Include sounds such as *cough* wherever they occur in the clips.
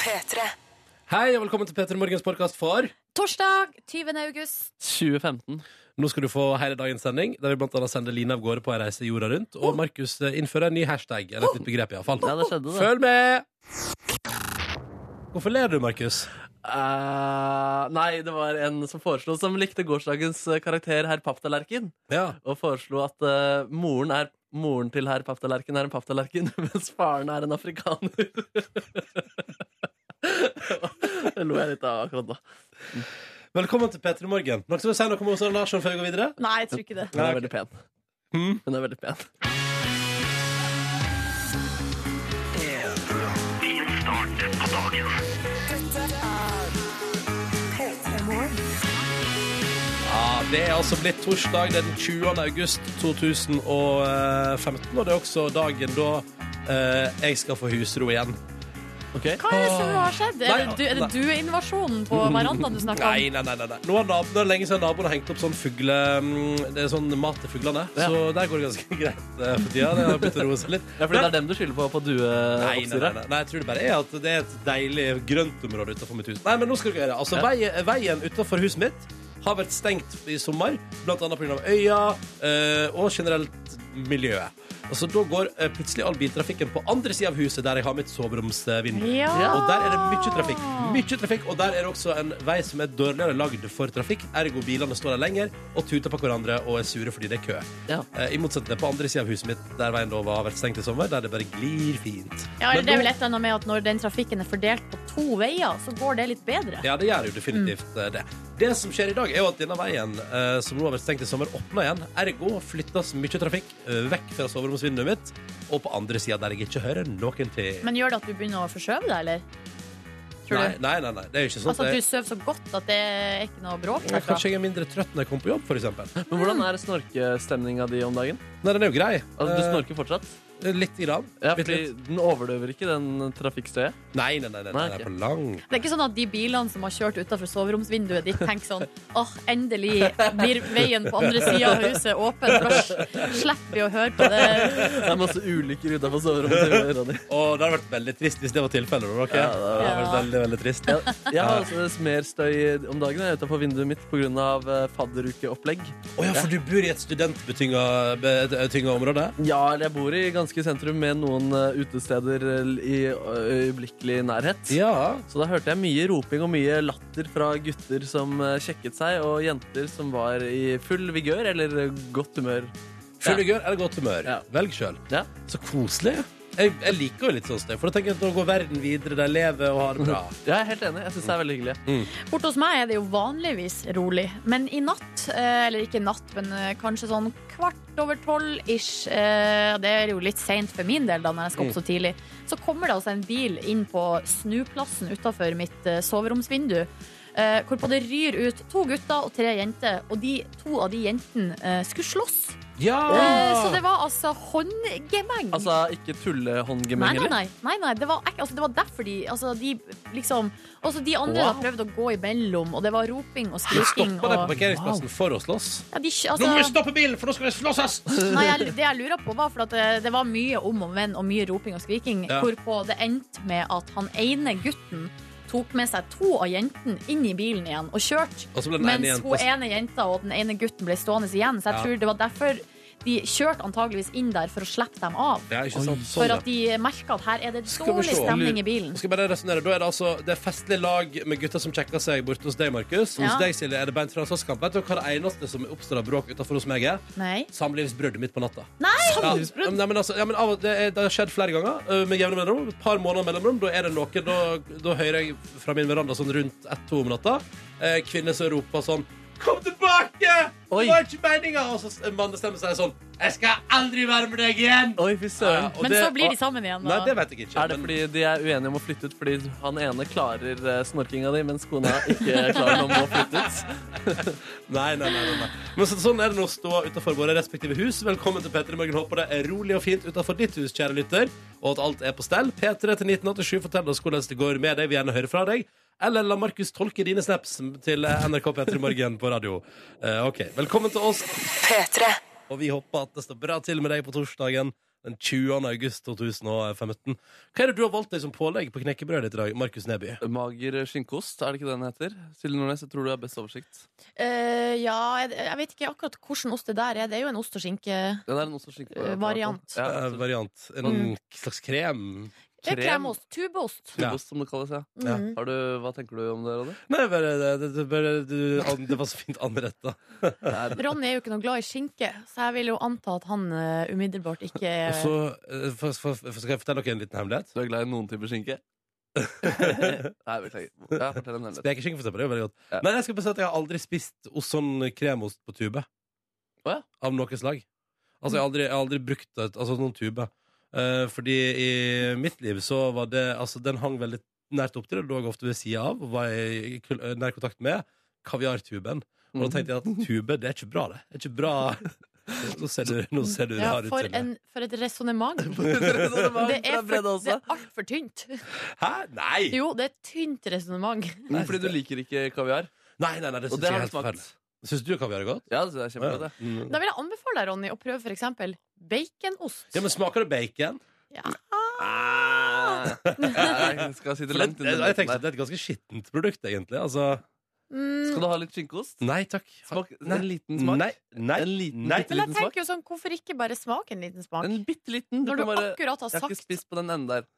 P3. Hei og velkommen til Peter Morgens podkast for Torsdag 20. august. 2015. Nå skal du få hele dagens sending, der vi blant annet sender Line av gårde på en reise jorda rundt. Og Markus eh, innfører en ny hashtag, eller et nytt begrep iallfall. Ja, det skjedde, det. Følg med! Hvorfor ler du, Markus? Uh, nei, det var en som foreslo Som likte gårsdagens eh, karakter herr Papptallerken. Ja. Og foreslo at uh, moren, er, moren til herr Papptallerken er en papptallerken, mens faren er en afrikaner. det lo jeg litt av akkurat da. Velkommen til Peter Morgen. Noen som vil si noe om Åsane Larsson før vi går videre? Nei, jeg tror ikke det. Hun er veldig pen. Hmm? Hun er veldig pen. Ja, Det er altså blitt torsdag er den 20. august 2015, og det er også dagen da eh, jeg skal få husro igjen. Okay. Hva er det som har skjedd? Er det, du, er det nei. dueinvasjonen på verandaen du snakker om? Nei, nei, nei, nei, nei. Nå har naboen, det er lenge siden naboen har hengt opp sånn fugle... mm, Det er sånn mat til fuglene. Ja. Så der går det ganske *laughs* greit eh, for tida. Det har begynt å roe seg litt. Ja, fordi det er dem du skylder på på Nei, nei, nei, nei, nei, jeg tror det bare er at det er et deilig grøntområde utenfor mitt hus. Nei, men nå skal dere høre. Altså, veien, veien utenfor huset mitt har vært stengt i sommer, annet pga. øya eh, og generelt miljøet. Og så Da går eh, plutselig all biltrafikken på andre sida av huset, der jeg har mitt soveromsvindu. Ja. Og der er det mye trafikk. Mye trafikk, Og der er det også en vei som er dårligere lagd for trafikk. Ergo bilene står der lenger og tuter på hverandre og er sure fordi det er kø. Ja. Eh, I motsetning på andre sida av huset mitt, der veien da var vært stengt i sommer, der det bare glir fint. Ja, det er vel et eller annet med at når den trafikken er fordelt på to veier, så går det litt bedre. Ja, det gjør jo definitivt mm. det. Det som skjer i dag, er jo at denne veien eh, som nå har vært stengt i sommer, åpner igjen. Ergo flyttes mye trafikk eh, vekk fra soveromsvinduet mitt og på andre sida, der jeg ikke hører noen til. Men gjør det at du begynner å forskjøve deg, eller? Tror Nei, du? nei, nei, nei. Det er jo ikke sånn Altså at du sover så godt at det er ikke noe bråk Ja, derfra? Kanskje jeg er mindre trøtt når jeg kommer på jobb, for eksempel. Men hvordan er snorkestemninga di om dagen? Nei, den er jo grei. Altså, du Eh, snorker fortsatt? Litt grann. Ja, fordi. Den overdøver ikke den trafikkstøyet? Nei, nei, nei, nei, nei, det er ok. på lang. Det er ikke sånn at de bilene som har kjørt utenfor soveromsvinduet ditt, tenker sånn åh, endelig blir veien på andre sida av huset åpen, for da slipper vi å høre på det. Det er masse ulykker utafor soverommet til Ronny. Og det hadde vært veldig trist hvis det var tilfellet. da. Ja, det hadde vært veldig, veldig trist. Jeg, jeg har altså mer støy om dagen jeg er utenfor vinduet mitt pga. fadderukeopplegg. Å ja, for du bor i et studentbetynga område? Ja, eller jeg bor i ganske sentrum med noen eh, utesteder eh, i øyeblikkelig nærhet. Ja. Så da hørte jeg mye roping og mye latter fra gutter som eh, sjekket seg, og jenter som var i full vigør eller eh, godt humør. Full vigør eller godt humør. Ja. Velg sjøl. Ja. Så koselig. Jeg, jeg liker jo litt sånn sted, for da tenker jeg at nå går verden videre, de lever og har det bra. *laughs* Jeg er helt enig. Jeg syns det er veldig hyggelig. Borte hos meg er det jo vanligvis rolig, men i natt, eh, eller ikke natt, men eh, kanskje sånn kvart over tolv ish, eh, det er jo litt seint for min del da når jeg skal opp så tidlig, så kommer det altså en bil inn på snuplassen utafor mitt eh, soveromsvindu. Hvorpå det ryr ut to gutter og tre jenter, og de to av de jentene skulle slåss. Ja! Eh, Så det var altså håndgemeng. Altså ikke tullehåndgemeng, nei, eller? nei, nei, nei. Det, var, altså, det var derfor de altså, de liksom Også de andre Wow. prøvde å gå imellom, og det var roping og skriking. stoppa dem på parkeringsplassen parkeringsplassen for å slåss. ja, de, Nå må vi altså, stoppe bilen, for nå skal vi slåsses! *laughs* nei, jeg, det jeg lurer på, var for at det, det var mye om og men og mye roping og skriking, Ja. hvorpå det endte med at han ene gutten tok med seg to av jentene inn i bilen igjen og kjørte. Og Mens hun ene jenta og den ene gutten ble stående igjen. Så jeg Ja. tror det var derfor de kjørte antageligvis inn der for å slippe dem av. ja, ikke sant? Sånn, for at de merka at her er det dårlig stemning i bilen. Skal bare resonere. Da er det altså Det er festlig lag med gutter som sjekker seg borte hos deg, Markus. Hos Ja. deg, Silje, er det beint fra slåsskamp. Vet du hva det eneste som oppstår av bråk utenfor hos meg, er? Nei. Samlivsbrudd midt på natta. Nei! Ja, nei, men altså, ja, men av, det, er, det har skjedd flere ganger. Med jevne mellomrom. Et par måneder mellomrom. Da er det noe Da, da hører jeg fra min veranda sånn rundt ett-to om natta eh, kvinner som roper sånn Kom tilbake! Oi. Det var ikke meninga! Og så en seg sånn Jeg skal aldri være med deg igjen! Oi, fy søren. Ja, Men det- så blir de sammen igjen. Nei, det vet jeg ikke. Er det men- fordi de er uenige om å flytte ut fordi han ene klarer eh, snorkinga di, mens kona ikke klarer noe om å flytte ut? *laughs* Nei, nei, nei, nei, nei. Men så, sånn er det nå å stå utenfor våre respektive hus. Velkommen til P3 Morgen. Håper det er rolig og fint utenfor ditt hus, kjære lytter, og at alt er på stell. P3 til 1987, fortell oss hvordan det går med deg. Vi vil gjerne høre fra deg. Eller la Markus tolke dine snaps til eh, NRK P3 Morgen på radio. Uh, ok, Velkommen til oss, P3. og vi håper at det står bra til med deg på torsdagen den 20. august 2015. Hva er det du har valgt deg som pålegg på knekkebrødet ditt i dag, Markus Neby? Mager skinkost, er det ikke det den heter? Silje Nordnes, jeg tror du har best oversikt. Uh, ja, jeg, jeg vet ikke akkurat hvordan ost det der er. Det er jo en ost og skinke. Ja, det er en ost og skinke. Variant. Ja, variant. En Mm. slags krem? Krem. kremost. Tubeost. Tubost, Tubeost, som det kalles, ja. Mm -hmm. Har du, hva tenker du om det, Ronny? Nei, bare, det, det, det, bare, du, an- det var så fint anretta. *laughs* Ronny er jo ikke noe glad i skinke, så jeg vil jo anta at han uh, umiddelbart ikke Og så eh, for- for- for- skal jeg fortelle dere en liten hemmelighet. Du er glad i noen typer skinke? *laughs* Nei, beklager. Ja, fortell en hemmelighet. Spekeskinke, for eksempel. Det er jo veldig godt. Ja. Nei, jeg skal bare si at jeg har aldri spist ost, sånn kremost på tube. Oh, ja. Av noe slag. Altså, jeg har aldri, jeg har aldri brukt altså, noen tube. Eh, fordi i mitt liv så var det Altså, den hang veldig nært opp til det, lå ofte ved sida av, og var i eh, nær kontakt med kaviartuben. Og da tenkte jeg at *laughs* tube, det er ikke bra, det. Det er ikke bra Nå ser du, nå ser du ja, rar ut. for, en, *laughs* for et resonnement. Det er er, for, det er altfor tynt. Hæ? Nei! Jo, det er et tynt resonnement. Fordi du liker ikke kaviar? Nei, nei, nei, det Og syns jeg er helt forferdelig. Syns du kaviar er godt? Ja, det er kjempegodt. det. Mm. Da vil jeg anbefale deg, Ronny, å prøve for eksempel baconost. Ja, men Smaker det bacon? Ja. Ah. *laughs* Jeg skal sitte For det, langt jeg at det er et ganske skittent produkt, egentlig. Altså, Mm, Skal du ha litt skinkeost? nei takk. Smak, Nei. en liten smak? Nei. nei, En liten, nei. bitte men jeg liten smak? tenker jo sånn, hvorfor ikke bare smake en liten smak? En bitte liten. Du Når du kan bare akkurat har Jeg har ikke sagt spist på den enden der.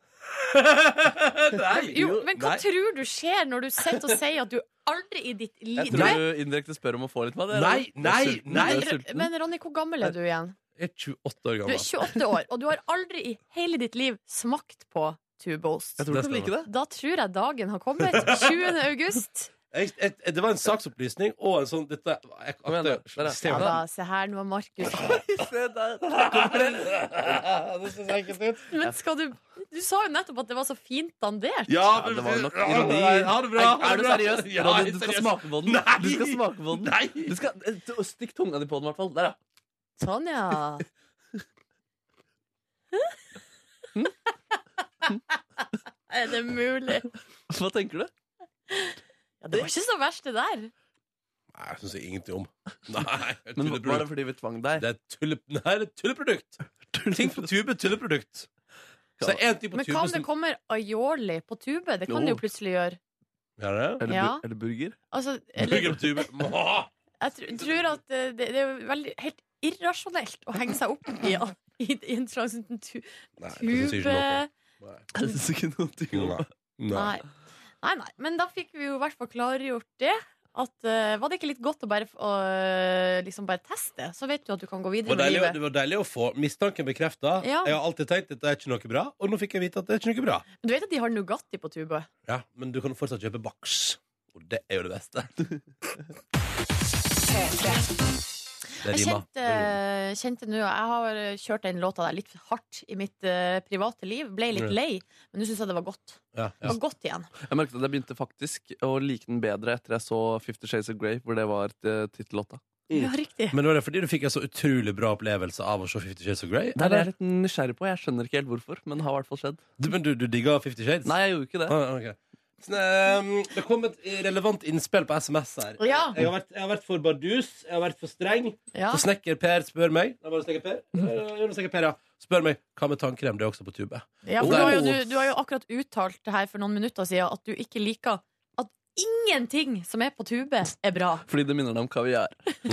Nei. Jo, men hva nei. tror du skjer når du sitter og sier at du aldri i ditt liv Jeg tror du indirekte spør om å få litt mat. Nei, nei, nei. Men Ronny, hvor gammel er du igjen? Jeg er 28 år gammel. Du er 28 år, og du har aldri i hele ditt liv smakt på tubeost. Jeg tror du kan like det. Da tror jeg dagen har kommet. 20. august. Jeg, jeg, det var en saksopplysning og en sånn dette, jeg, Kom igjen, da. Der, ja. Se Ja da, se her, nå var Markus *laughs* Se der. Det ser så ekkelt ut. Men skal du Du sa jo nettopp at det var så fint dandert. Ja, Ja, det var nok ironi. Ha det bra. ha Er du bra. seriøs? Ja, du, er du skal smake på den. Nei. Du skal smake på den. Nei. Du skal du, Stikk tunga di på den, i hvert fall. Der, ja. Sånn, ja. *laughs* Er det mulig? Hva tenker du? Ja, det var ikke så verst, det der. Nei, jeg syns ingenting om. *laughs* Nei, Men Var det fordi vi tvang deg? Det er tulle... *laughs* Nei, det er tulleprodukt. Ting på tube, tulleprodukt. Så det er en ting på Men tube om det som kommer aioli på tube? Det kan Jo. det jo plutselig gjøre. Ja, det er. Eller, Ja. er det burger? Altså, eller, Burger på tube. *laughs* Jeg tr tror at eh, det, det er veldig helt irrasjonelt å henge seg opp i, i, i en slags tu, Nei, det synes jeg ikke noe tube... Nei. Jeg synes ikke noe om det. Nei. Nei. Nei, nei. Men da fikk vi jo i hvert fall klargjort det. At, uh, var det ikke litt godt å bare, uh, liksom bare teste? Så vet du at du kan gå videre var, med deilig, livet. det var deilig å få mistanken bekrefta. Ja. Jeg har alltid tenkt at det er ikke noe bra, og nå fikk jeg vite at det er ikke noe bra. Men du vet at de har Nugatti på Tubø? Ja, Men du kan fortsatt kjøpe Baks. Og det er jo det beste. *laughs* Det Jeg rimer. kjente, kjente nå Jeg har kjørt den låta der litt hardt i mitt eh, private liv. Ble litt lei, men nå syns jeg det var godt. Ja, Det ja. var godt igjen. Jeg merket at jeg begynte faktisk å like den bedre etter jeg så Fifty Shades of Grey, hvor det var uh, tittellåta. Ja, riktig. Men var det fordi du fikk en så utrolig bra opplevelse av å se Fifty Shades of Grey? Det er jeg litt nysgjerrig på. Jeg skjønner ikke helt hvorfor, men det har i hvert fall skjedd. Du, men du, du digga Fifty Shades? Nei, jeg gjorde ikke det. Ah, ok. Sånn, ehm, det kom et relevant innspill på SMS her. Ja. Jeg, har vært, jeg har vært for bardus, jeg har vært for streng. Ja. Så snekker Per spør meg Nei, var det snekker Per? Ja, ja, snekker per, ja. Spør meg hva med tannkrem. Det er også på tube. Ja, for du, har jo, du, du har jo akkurat uttalt her for noen minutter siden at du ikke liker at ingenting som er på tube, er bra. Fordi det minner deg om kaviar. *laughs*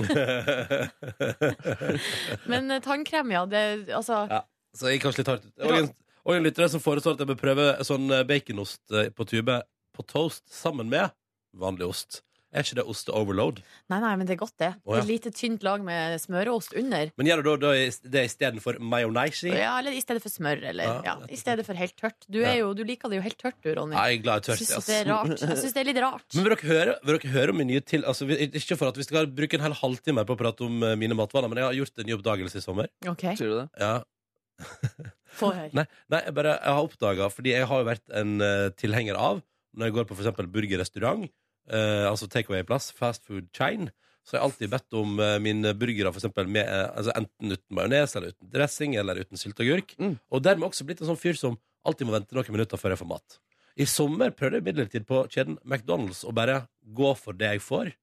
Men eh, tannkrem, ja. Det, altså, Ja. Så jeg gikk kanskje litt hardt ut. Og en, og en lytter som foreslår at jeg bør prøve sånn eh, baconost eh, på tube på toast sammen med vanlig ost. Er ikke det oste-overload? Nei, nei, men det er godt, det. Oh, ja. Et lite tynt lag med smøreost under. Men gjør du da, da det istedenfor mayonnaise? Ja, eller i stedet for smør. Eller Ja, ja, i stedet for helt tørt. Du, er jo, du liker det jo helt tørt, du, Ronny. Nei, jeg er glad i tørt. synes det er rart. Jeg synes det er litt rart. Men vil dere høre, vil dere høre om min nye til altså, Ikke for at vi skal bruke en hel halvtime på å prate om eh, mine matvaner, men jeg har gjort en ny oppdagelse i sommer. Ok, Sier du det? Ja. få høre. *laughs* Nei, nei jeg, bare, jeg har oppdaga, fordi jeg har jo vært en uh, tilhenger av Når jeg går på eksempel burgerrestaurant, eh, altså takeaway-plass, fast food chain, så har jeg alltid bedt om uh, mine burgere for eksempel med, eh, altså enten uten majones, eller uten dressing, eller uten sylteagurk. Mm. Og dermed også blitt en sånn fyr som alltid må vente noen minutter før jeg får mat. I sommer prøvde jeg imidlertid på kjeden McDonald's å bare gå for det jeg får,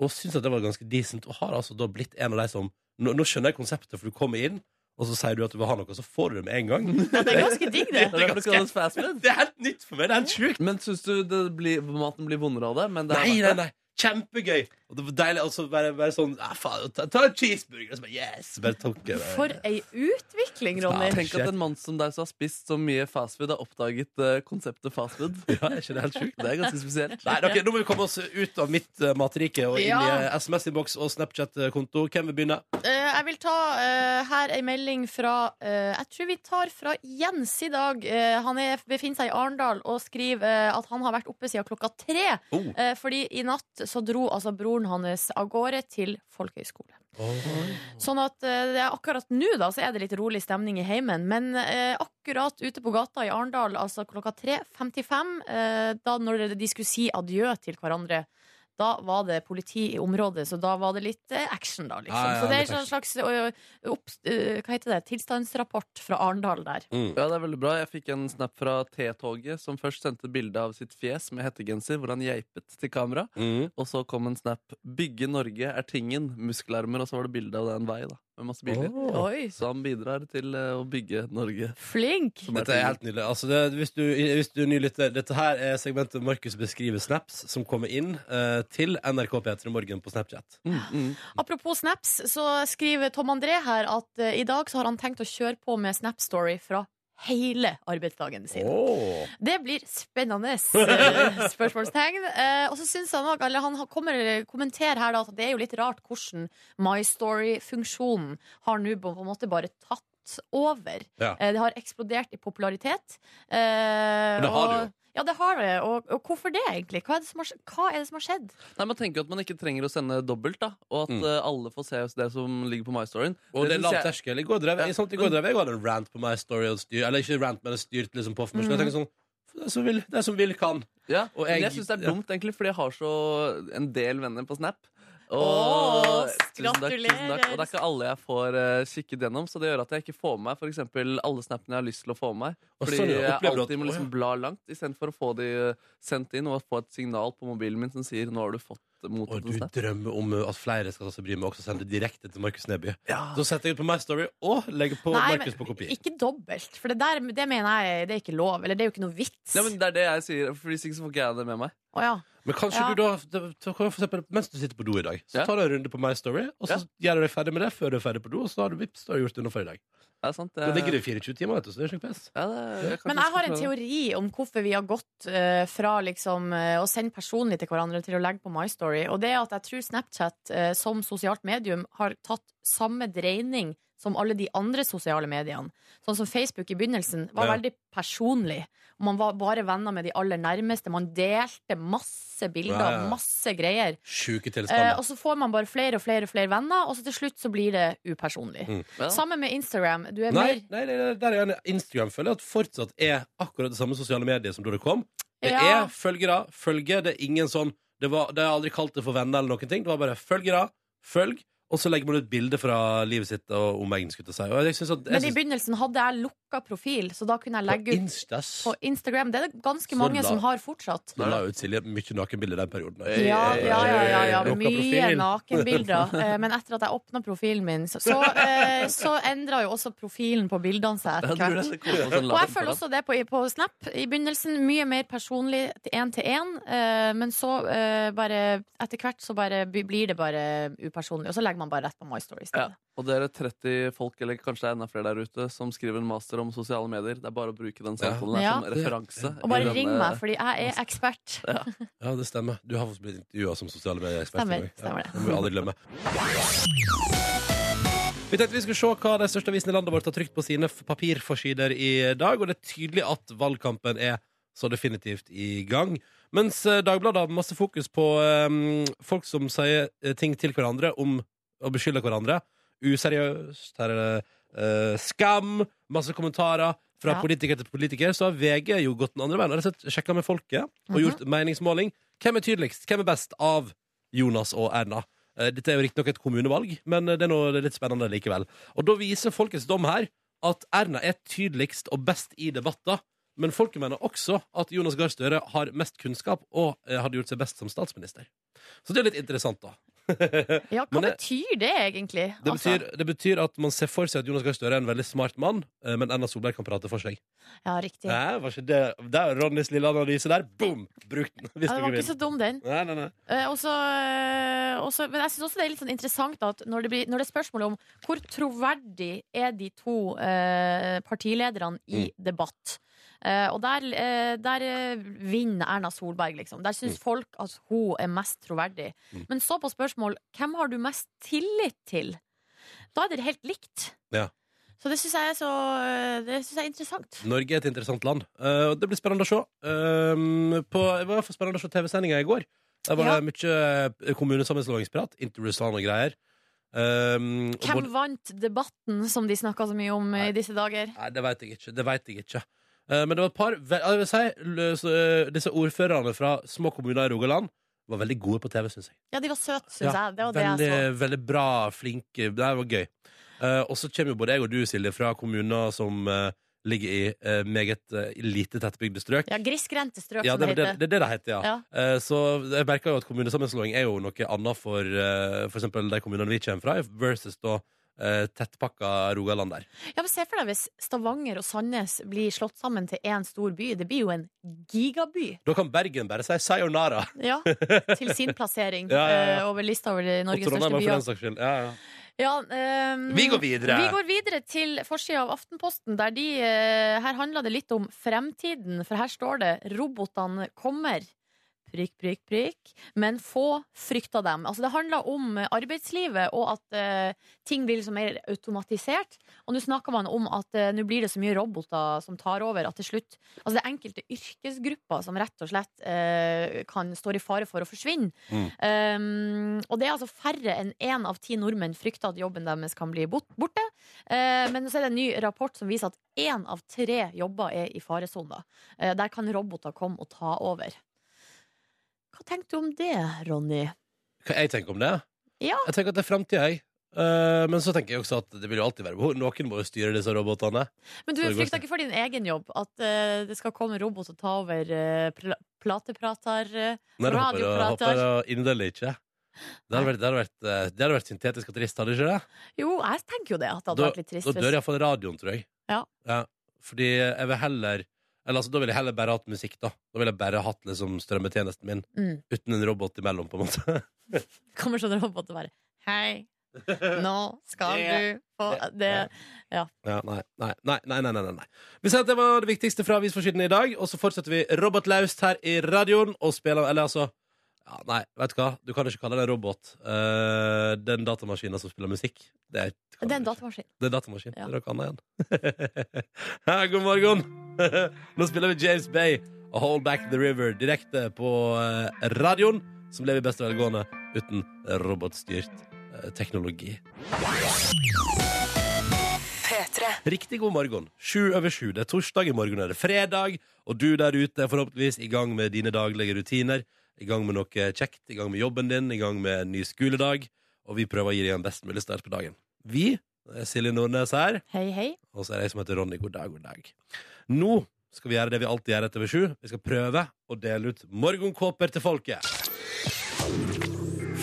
og syntes at det var ganske decent, og har altså da blitt en av de som Nå, nå skjønner jeg konseptet, for du kommer inn, og så sier du at du vil ha noe, så får du det med en gang. *laughs* Ja, det er ganske digg, det. *laughs* Det er det er helt nytt for meg. Det er helt sjukt. Men syns du det blir, maten blir vondere av det? Men det Nei, nei, nei. Kjempegøy. Og det var deilig altså, bare, bare sånn ja, faen, ta, ta en cheeseburger. Og så bare yes! Bare tok jeg det. For ei utvikling, Ronny. Tenk at en mann som deg som har spist så mye fastfood, har oppdaget uh, konseptet fastfood. *laughs* Ja, er ikke det helt sjukt? Det er ganske spesielt. Nei, okay, Nå må vi komme oss ut av mitt uh, matrike og inn Ja. i uh, SMS-innboks og Snapchat-konto. Hvem vil begynne? Eh, jeg vil ta eh, her ei melding fra eh, Jeg tror vi tar fra Jens i dag. Eh, han er, befinner seg i Arendal og skriver eh, at han har vært oppe siden klokka tre. Oh. Eh, fordi i natt så dro altså broren hans av gårde til folkehøyskole. Sånn at eh, det er akkurat nå da så er det litt rolig stemning i heimen. Men eh, akkurat ute på gata i Arendal, altså klokka 3.55, eh, da når de skulle si adjø til hverandre, da var det politi i området, så da var det litt eh, action, da, liksom. Ja, ja, så det er en slags opp, hva heter det, tilstandsrapport fra Arendal der. Mm. Ja, det er veldig bra. Jeg fikk en snap fra T-toget, som først sendte bilde av sitt fjes med hettegenser, hvor han geipet til kamera. Mm. Og så kom en snap 'Bygge Norge er tingen', muskelarmer, og så var det bilde av det en vei, da, med masse biler. Oh. Så han bidrar til eh, å bygge Norge. flink! Er Dette er helt nydelig. Altså, det, hvis, du, hvis du nylytter, dette her er segmentet Markus beskriver snaps som kommer inn uh, til NRK P3 Morgen på Snapchat. Mm, mm. Apropos snaps, så skriver Tom André her at uh, i dag så har han tenkt å kjøre på med Snap Story fra hele arbeidsdagen sin. Oh. Det blir spennende *laughs* spørsmålstegn. Eh, og så syns han òg, eller han kommer kommenterer her da, at det er jo litt rart hvordan My Story-funksjonen har nå på en måte bare tatt over. Ja. Eh, det har eksplodert i popularitet. Eh, det har det jo. Ja, det har det. Og, og hvorfor det, egentlig? Hva er det, som har, hva er det som har skjedd? Nei, Man tenker jo at man ikke trenger å sende dobbelt, da og at Mm. uh, alle får se det som ligger på MyStoryen. Og det er synes lav jeg- terskel. I går drev jeg, sånn, i går drev jeg og hadde en rant på My Story. Og styr, eller ikke rant, men styrt styrte liksom på for meg. Så jeg tenker sånn det som vil, det som vil kan. Ja, Og men jeg- synes syns det er ja. dumt, egentlig, fordi jeg har så en del venner på Snap. Åh, tusen takk, tusen takk. gratulerer. Og det er ikke alle jeg får uh, kikket gjennom, så det gjør at jeg ikke får med meg for eksempel alle snappene jeg har lyst til å få med meg. Fordi sånn, jeg at- alltid må liksom bla langt, istedenfor å få de eh, sendt inn og få et signal på mobilen min som sier 'nå har du fått mottatt Og du drømmer om at flere skal ta seg bryet med også sende direkte til Markus Neby. Ja. Så setter jeg ut på My Story og legger på Nei, Markus på kopi. Ikke dobbelt, for det der det mener jeg det er ikke lov. Eller det er jo ikke noe vits. Ja, men det er det jeg sier, for hvis ikke så får ikke jeg det med meg. Å, ja. Men kanskje Ja. du da for eksempel, Mens du sitter på do i dag, så Ja. tar du en runde på My Story, og så gjør du deg ferdig med det før du er ferdig på do, og så har du vips, da har du gjort det unna for i dag. Ja, sant. Da Det, ligger det i 24 timer, vet du, så det er ikke pes. ja, det, Men jeg har en teori om hvorfor vi har gått uh, fra liksom, uh, å sende personlig til hverandre til å legge på My Story. Og det er at jeg tror Snapchat uh, som sosialt medium har tatt samme dreining som alle de andre sosiale mediene. Sånn som Facebook i begynnelsen var Ja. veldig personlig. Man var bare venner med de aller nærmeste. Man delte masse bilder, Ja, ja, masse greier. Sjuke Eh, tilstander. og så får man bare flere og flere og flere venner, og så til slutt så blir det upersonlig. Mm. Ja. Sammen med Instagram. Du er Nei, mer nei, nei, nei, der er Instagram føler jeg at fortsatt er akkurat det samme sosiale mediet som da det kom. Det Ja. er følgere, følge, det er ingen sånn det, var, det har jeg aldri kalt det for venner eller noen ting. Det var bare følgere, følg, og så legger man ut bilde fra livet sitt og omegnen. skulle jeg si. Og jeg synes at, jeg Men i synes, begynnelsen hadde jeg lukka profil, så da kunne jeg legge ut Instas på Instagram. Det er det ganske Så mange la- som har fortsatt. Så la ut Silje mye nakenbilder den perioden. Ja, ja, ja, ja, ja. Lukka mye profil. nakenbilder. Eh, Men etter at jeg åpna profilen min, så, så, eh, så endra jo også profilen på bildene seg etter hvert. sånn Og jeg føler også det på, på Snap. I begynnelsen mye mer personlig én til én, eh, men så eh, bare Etter hvert så bare blir det bare upersonlig, og så legger man bare rett på My Story Ja, og det er 30 folk, eller kanskje det er enda flere der ute, som skriver en master om sosiale medier. Det er bare å bruke den samtalen Ja. som referanse. Og bare denne- ring meg, fordi jeg er ekspert. *laughs* Ja, det stemmer. Du har fått blitt intervjua som sosiale medieekspert. Stemmer, stemmer det. Ja, det må vi aldri glemme. Vi tenkte vi skulle se hva de største avisene i landet vårt har trykt på sine papirforsider i dag, og det er tydelig at valgkampen er så definitivt i gang. Mens eh, Dagbladet har masse fokus på um, folk som sier eh, ting til hverandre om å beskylde hverandre. Useriøst, her er det eh, skam, masse kommentarer fra Ja. politiker til politiker. Så har VG jo gått den andre veien. Sett sjekka med folket og Mhm. gjort meningsmåling. Hvem er tydeligst? Hvem er best av Jonas og Erna? Eh, Dette er jo riktignok et kommunevalg, men eh, det er noe litt spennende likevel. Og da viser folkets dom her at Erna er tydeligst og best i debatter. Men folket mener også at Jonas Gahr Støre har mest kunnskap og eh, hadde gjort seg best som statsminister. Så det er litt interessant, da. *laughs* Ja, hva det- betyr det egentlig? Det Altså, betyr, det betyr at man ser for seg at Jonas Gahr Støre er en veldig smart mann, eh, men Erna Solberg kan prate for seg. ja, riktig. Nei, var ikke det Der, Ronnys lille analyse der. Boom! Bruk den. Hvis Ja, det var ikke så dum, den. Nei, nei, nei. Eh, og så, eh, og så- men jeg syns også det er litt sånn interessant at når det, blir, når det er spørsmål om hvor troverdig er de to eh, partilederne i Mm. debatt. Eh, og der, eh, der eh, vinner Erna Solberg, liksom. Der syns Mm. folk at hun er mest troverdig. Mm. Men så på spørsmål hvem har du mest tillit til? Da er det helt likt. Ja. Så det syns jeg så Det synes jeg er interessant. Norge er et interessant land. Og det blir spennende å se. Um, på, det var iallfall spennende å se TV-sendinga i går. Der var Ja. det mye kommunesammenslåingsprat. kommunesammenslåingsprat. og greier. Um, Hvem vant debatten som de snakka så mye om i disse dager? Nei, det veit jeg ikke. Det vet jeg ikke. Eh, men det var et par Jeg vil si, eh, Disse ordførerne fra små kommuner i Rogaland var veldig gode på TV, syns jeg. Ja, de var søte, syns Ja, jeg. Det var det jeg veldig, så. veldig bra, flinke. Det var gøy. Eh, og så kommer jo både jeg og du, Silje, fra kommuner som ligger i eh, meget eh, lite tettbygde strøk. Ja, Grisgrendte strøk, Ja, som det, det det, heter. det er det det heter, ja. Ja. Eh, så jeg merker jo at kommunesammenslåing er jo noe annet for for eksempel de kommunene vi kommer fra, versus da eh, tettpakka Rogaland der. Ja, men Se for deg hvis Stavanger og Sandnes blir slått sammen til én stor by. Det blir jo en gigaby. Da kan Bergen bare si sayonara. Ja, *laughs* Til sin plassering Ja, ja, ja. eh, over lista over Norges største er for den saks skyld. Ja, ja. Ja, um, Vi går videre. Vi går videre til forsida av Aftenposten, der de eh, Her handler det litt om fremtiden, for her står det 'Robotene kommer'. Prikk, prikk, prikk. Men få frykter dem. Altså Det handler om eh, arbeidslivet, og at eh, ting blir liksom mer automatisert. Og nå snakker man om at eh, nå blir det så mye roboter som tar over, at til slutt Altså det er enkelte yrkesgrupper som rett og slett eh, kan stå i fare for å forsvinne. Um, og det er altså færre enn én av ti nordmenn frykter at jobben deres kan bli borte. Uh, men så er det en ny rapport som viser at én av tre jobber er i faresonen. Uh, der kan roboter komme og ta over. Hva tenker du om det, Ronny? Hva jeg tenker om det? Ja. Jeg tenker at det er framtida, jeg. Uh, men så tenker jeg også at det vil jo alltid være behov. Noen må jo styre disse robotene. Men du frykter ikke for din egen jobb at uh, det skal komme en robot og ta over uh, plateprater Uh, Nei, det håper jeg- håper jeg inderlig ikke. Det hadde, vært, det, hadde vært, det hadde vært syntetisk og trist, hadde ikke det? Jo, jeg tenker jo det. At det hadde Da, vært litt trist. da dør iallfall radioen, tror jeg. Ja. Fordi jeg vil heller eller altså, Da ville jeg heller bare hatt musikk, da. Da ville jeg bare hatt liksom, strømmetjenesten min. Mm. Uten en robot imellom, på en måte. *laughs* Kommer sånn robot og bare Hei, *laughs* nå skal du få det Ja. ja nei, nei, nei, nei, nei, nei, Vi sier at det var det viktigste fra avisforsiden i dag, og så fortsetter vi robotlaust her i radioen og spiller Eller altså ja, Nei, vet du hva? Du kan ikke kalle det en robot. Uh, den datamaskinen som spiller musikk, det er, Det er en datamaskin. Det er datamaskin. Ja. Det er noe annet igjen. *laughs* God morgen! *laughs* Nå spiller vi James Bay og Hold Back The River direkte på eh, radioen, som lever i beste velgående uten robotstyrt eh, teknologi. Riktig god morgen. Sju over sju. Det er torsdag, i morgen er det fredag, og du der ute er forhåpentligvis i gang med dine daglige rutiner. I gang med noe kjekt, i gang med jobben din, i gang med en ny skoledag. Og vi prøver å gi deg en best mulig start på dagen. Vi, er Silje Nordnes her, Hei, hei. og så er det jeg som heter Ronny. God dag, god dag. Nå skal vi gjøre det vi alltid gjør etter ved sju. Vi skal prøve å dele ut morgenkåper til folket.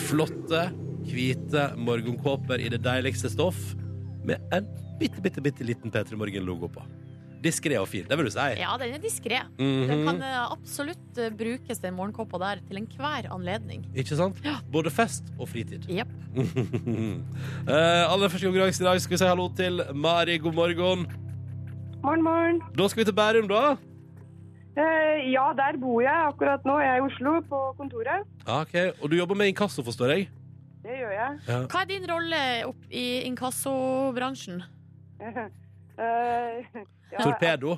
Flotte, hvite morgenkåper i det deiligste stoff med en bitte, bitte, bitte liten P3 Morgen-logo på. Diskré og fin, det vil du si. Ja, den er diskré. Mhm. Den kan eh, absolutt eh, brukes, den morgenkåpa der, til enhver anledning. Ikke sant? Ja. Både fest og fritid. Jepp. *laughs* Eh, aller første konkurranse i dag skal vi si hallo til Mari. God morgen. Morgen, morgen. Da skal vi til Bærum, da. Uh, ja, der bor jeg akkurat nå. Jeg er i Oslo, på kontoret. Ja, ok. Og du jobber med inkasso, forstår jeg? Det gjør jeg. Hva er din rolle opp i inkassobransjen? *laughs* Eh, *laughs* ja, Torpedo.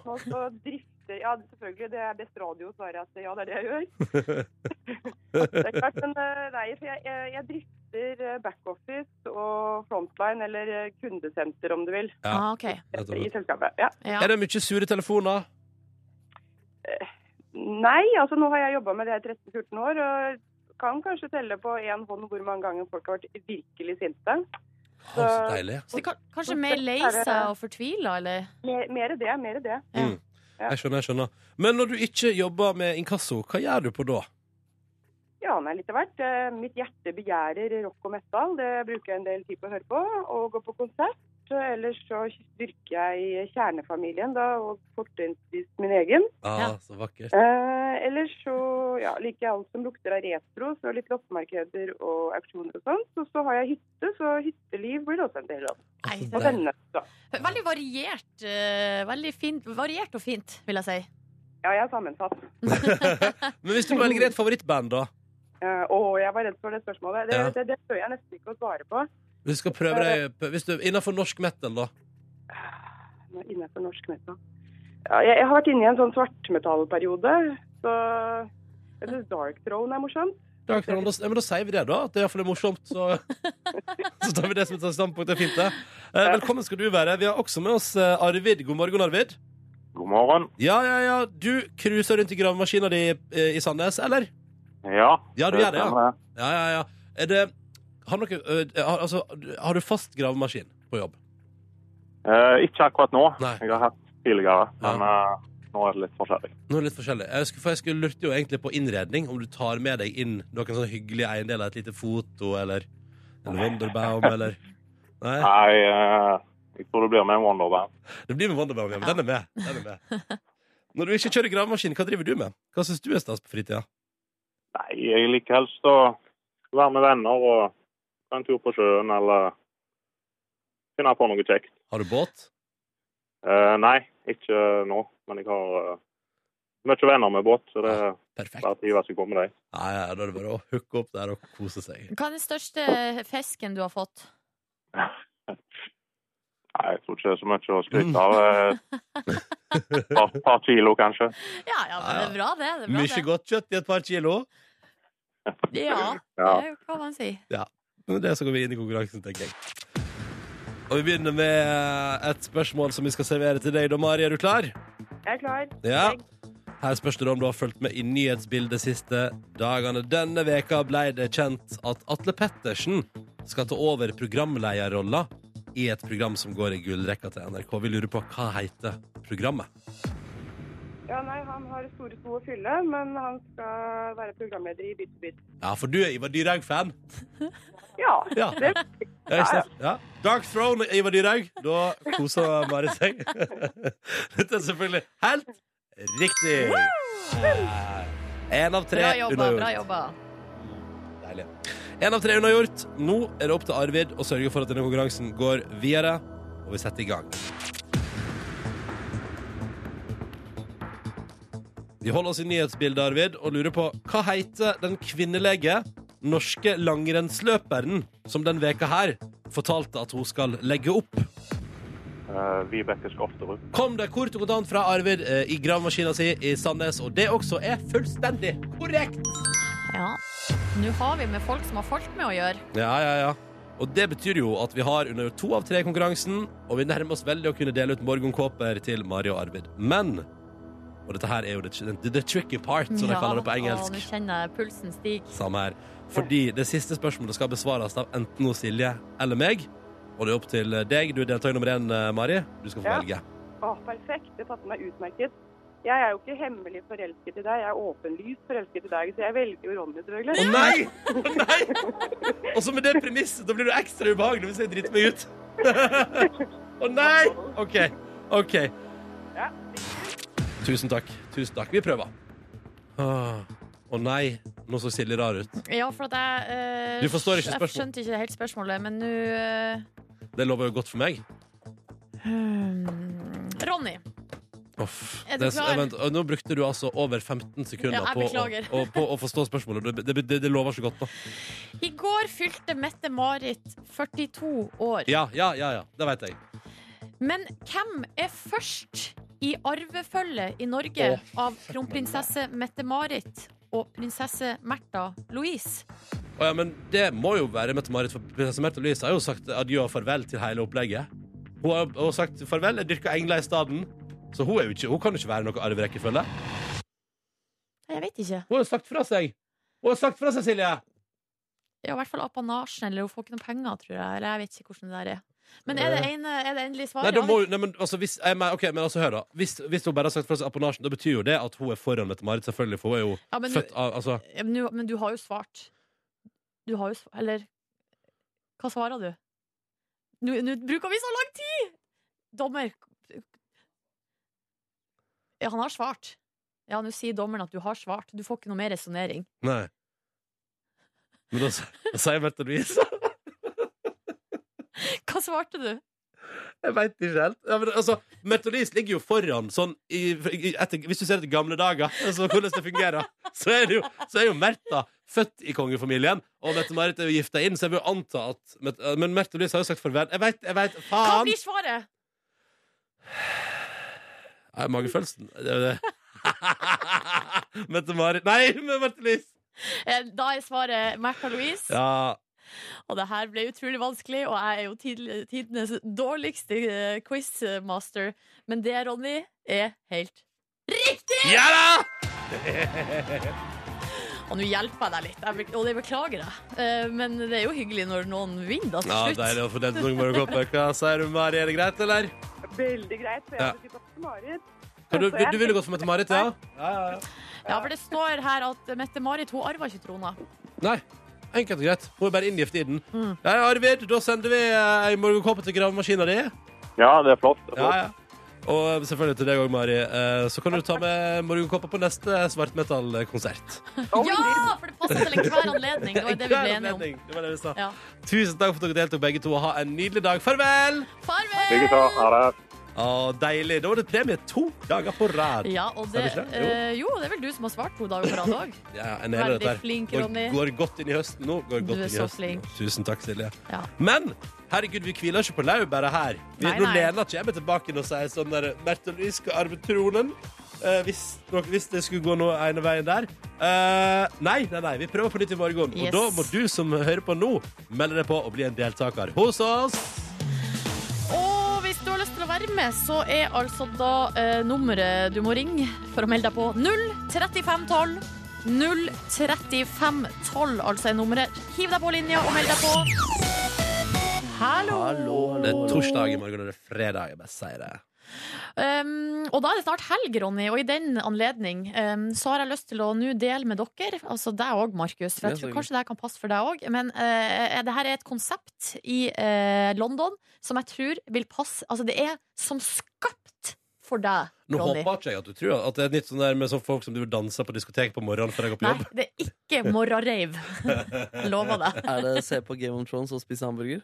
drifter Ja, selvfølgelig. Det er best radio å svare at ja, det er det jeg gjør. *laughs* det er klart, men eh, nei, for jeg, jeg, jeg drifter eh, backoffice og frontline, eller eh, kundesenter, om du vil, Ja. Ah, ok. i selskapet. Ja. Ja. Er det mye sure telefoner? Nei, altså nå har jeg jobba med det i 13-14 år, og kan kanskje telle på én hånd hvor mange ganger folk har vært virkelig sinte. Å, så deilig. Så de kan, kanskje mer lei seg og fortvila, eller? Mer, mer det, mer det. Ja. Mm. Jeg skjønner, jeg skjønner. Men når du ikke jobber med inkasso, hva gjør du på da? Ja, nei, litt av hvert. Eh, Mitt hjerte begjærer rock og metal. Det bruker jeg en del tid på å høre på. Og gå på konsert. Ellers så styrker jeg kjernefamilien, da, og fortrinnsvis min egen. Ah, Ja. Så vakkert. Eh, ellers så ja, liker jeg alt som lukter av retro, så litt loppemarkeder og auksjoner og sånt. Og så har jeg hytte, så hytteliv blir det også en del av. Og venner, da. veldig variert. Uh, veldig fint, variert og fint, vil jeg si. Ja, jeg er sammensatt. *laughs* Men hvis du må velge et favorittband, da? Eh, og jeg var redd for det spørsmålet. Det, Ja. det, det tør jeg nesten ikke å svare på. Hvis du skal prøve deg hvis du, Innenfor norsk metal, da? Innenfor norsk metal. Ja, jeg, jeg har vært inne i en sånn svartmetallperiode, så jeg syns Dark Throne er morsomt. Dark Throne, da, ja, men da sier vi det, da. At det iallfall er morsomt. Så, *laughs* så tar vi det som et standpunkt. Det er fint, det. Eh, velkommen skal du være. Vi har også med oss eh, Arvid. God morgen, Arvid. God morgen. Ja, ja, ja. Du cruiser rundt i gravemaskina di eh, i Sandnes, eller? Ja, Ja, du gjør det, ja. Ja, ja, ja. Er det Har, noe, ø, har, altså, har du fast gravemaskin på jobb? Eh, ikke akkurat nå. Nei. Jeg har hatt tidligere, men eh, nå er det litt forskjellig. Nå er det litt forskjellig. Jeg skulle, for jeg skulle lurte jo egentlig på innredning. Om du tar med deg inn noen sånne hyggelige eiendeler, et lite foto eller en Wonderbaum eller Nei, Nei, eh, jeg tror det blir med en Wonderbaum. det blir med Wonderbaum. Ja, men den er med. Den er med. *laughs* Når du ikke kjører gravemaskin, hva driver du med? Hva syns du er stas på fritida? Nei, jeg liker helst å være med venner og en tur på sjøen eller finne på noe kjekt. Har du båt? Eh, nei, ikke nå, men jeg har uh, mye venner med båt, så det er Perfekt. bare å seg i med dem. Ja, ja, da er det bare å hooke opp der og kose seg. Hva er den største fisken du har fått? *laughs* Nei, jeg tror ikke det er så mye å skryte av. *laughs* Et par, par kilo, kanskje. Ja, ja, men det er bra, det. det, er bra, Mye godt kjøtt i et par kilo. det. Ja, jo det kan man si. Med det så går vi inn i konkurransen, tenker jeg. Og vi begynner med et spørsmål som vi skal servere til deg. Da, Mari, er du klar? Jeg er klar. Ja. Her spørs det om du har fulgt med i nyhetsbildet de siste dagene. Denne veka ble det kjent at Atle Pettersen skal ta over programlederrolla i et program som går i gullrekka til NRK. Vi lurer på hva heter programmet? Ja, nei, Han har store sko å fylle, men han skal være programleder i Bit for bit. Ja, for du er Ivar Dyrhaug-fan. *laughs* Ja, Ja. det Ja, ja. ja. Dark Throne og Ivar Dyrhaug. Da koser Mari seg. *laughs* Dette er selvfølgelig helt riktig. Én av tre Bra jobba, unnagjort. bra jobba. Deilig. En av tre unnagjort. Nå er det opp til Arvid å sørge for at denne konkurransen går videre, og vi setter i gang. Vi holder oss i nyhetsbildet, Arvid, og lurer på hva heter den kvinnelege norske langrennsløperen som den veka her fortalte at hun skal legge opp? Uh, Vibeke Skofterud. Kom det kort og kontant fra Arvid uh, i gravemaskina si i Sandnes, og det også er fullstendig korrekt! Ja. Nå har vi med folk som har folk med å gjøre. Ja, ja, ja. Og det betyr jo at vi har under to av tre konkurransen, og vi nærmer oss veldig å kunne dele ut morgenkåper til Mari og Arvid. Men Og dette her er jo the, the, the tricky part, som de kaller det på engelsk. Ja, nå kjenner jeg pulsen stige. Samme her. Fordi det siste spørsmålet skal besvares av enten hos Silje eller meg. Og det er opp til deg. Du er deltaker nummer én, eh, Mari. Du skal få Ja. velge. Å, perfekt. Det passer meg utmerket. Jeg er jo ikke hemmelig forelsket i deg, jeg er åpenlyst forelsket i deg, så jeg velger jo Ronny, Å nei! Å nei! Og så med det premisset, da blir du ekstra ubehagelig hvis jeg driter meg ut. Å nei! OK. OK. Ja. Tusen takk. Tusen takk. Vi prøver. Åh. Å nei, nå så Silje rar ut. Ja, for at jeg eh, Du forstår ikke Jeg spørsmålet. skjønte ikke helt spørsmålet, men nå eh, Det lover jo godt for meg. hmm. Ronny. Uff. Er du Det- klar? vent, og nå brukte du altså over 15 sekunder Ja, jeg på, å, beklager. å, på å forstå spørsmålet. Det, det, det, det lover så godt, da. I går fylte Mette-Marit 42 år. Ja, ja, ja. ja. Det vet jeg. Men hvem er først i arvefølge i Norge av kronprinsesse Mette-Marit og prinsesse Märtha Louise? Oh ja, men det må jo være Mette-Marit, for prinsesse Märtha Louise har jo sagt adjø og farvel til hele opplegget. Hun har hun har sagt farvel, jeg dyrker engler i staden. Så hun, ikke, hun kan jo ikke være noe arverekkefølge. Jeg vet ikke. Hun har jo sagt fra seg. Hun har sagt fra seg, Silje! Ja, I hvert fall apanasjen, eller hun får ikke noe penger, tror jeg. Eller jeg vet ikke hvordan det der er. Men er det, en, er det endelig Nei, svaret? da må, nei, men, altså, hvis, jeg, men, okay, men altså, hør da hvis, hvis hun bare har sagt fra seg apanasjen, da betyr jo det at hun er foran Mette-Marit, selvfølgelig, for hun er jo Ja, men, født av altså, ja, men, men du har jo svart. Du har jo svart Eller hva svarer du? Nå bruker vi så lang tid! Dommer Ja, han har svart. Ja, nå sier dommeren at du har svart. Du får ikke noe mer resonnering. Nei. Men da sier Mette Louise Hva svarte du? Jeg veit ikke helt. Ja, men, altså, Mette ligger jo foran sånn i, i, etter, Hvis du ser etter gamle dager, altså, hvordan det fungerer, så er, det jo, så er jo Märtha født i kongefamilien, og Mette-Marit er jo gifta inn, så jeg vil jo anta at Men Märtha Louise har jo sagt farvel. Jeg veit, jeg veit, Hva blir svaret? Ja, magefølelsen. Det er jo det. *laughs* Mette-Marit Nei, men Mette Louise! Eh, Da er svaret Märtha Louise. Ja. Og det her ble utrolig vanskelig, og jeg er jo tidl- tidenes dårligste eh, quizmaster. Men det, Ronny, er helt riktig! ja da! Og nå hjelper jeg deg litt, jeg, og det beklager jeg. Eh, Men det er jo hyggelig når noen vinner, da, til Ja, slutt. Deilig å få delt noen morgenkåper. Hva sier du, Mari? Er det greit, eller? Veldig greit, for jeg Ja. til Marit. Du, jeg du ville gått for Mette-Marit, ja? Ja, ja, ja. Ja, for det står her at Mette-Marit hun arva ikke trona. Nei. Enkelt og greit. Hun er bare inngift i den. Mm. Ja, ja, Arvid, da sender vi eh, ei morgenkåpe til gravemaskina di. Ja, det er flott. Det er flott. ja. Og selvfølgelig til deg òg, Mari. Eh, Så kan du ta med morgenkåpa på neste svartmetallkonsert. *laughs* Ja! For det passer til enhver anledning. Det var det vi ble enige om. Det var det vi sa. Ja. Tusen takk for at dere deltok, begge to. Ha en nydelig dag. Farvel! Farvel! Likeså. Ha det. Å, deilig. Da var det premie to dager på rad. Ja, og det, det? Jo. Uh, jo, det er vel du som har svart to dager på rad òg. *laughs* Ja, Veldig flink, Går, Ronny. går godt inn i høsten nå. Går godt Du er så flink. Tusen takk, Silje. Ja. Men herregud, vi hviler ikke på laurbæret her. Vi, Nei, nå nei. Lena kommer tilbake og sier sånn der Märtha Louis skal arve tronen. Uh, hvis, nok, hvis det skulle gå noe ene veien der. Uh, nei, nei, nei, vi prøver på nytt i morgen. Yes. Og da må du som hører på nå, melde deg på og bli en deltaker hos oss. Og hvis du har lyst til å være med, så er altså da eh, nummeret du må ringe for å melde deg på 03512. 03512, altså er nummeret. Hiv deg på linja og meld deg på. Hallo! Hallo, Det er torsdag i morgen, og det er fredag. Jeg bare sier det. Um, og da er det snart helg, Ronny, og i den anledning um, så har jeg lyst til å nå dele med dere, altså deg òg, Markus, for jeg tror kanskje det kan passe for deg òg, men uh, det her er et konsept i uh, London som jeg tror vil passe Altså, det er som skapt for deg, Nå Ronny. håper ikke jeg at du tror at det er nytt sånn der med sånn folk som du danser på diskotek på morgenen før jeg går på Nei, jobb. det er ikke morgenreiv. *laughs* Lover det. Er det se på Game of Thrones og spise hamburger?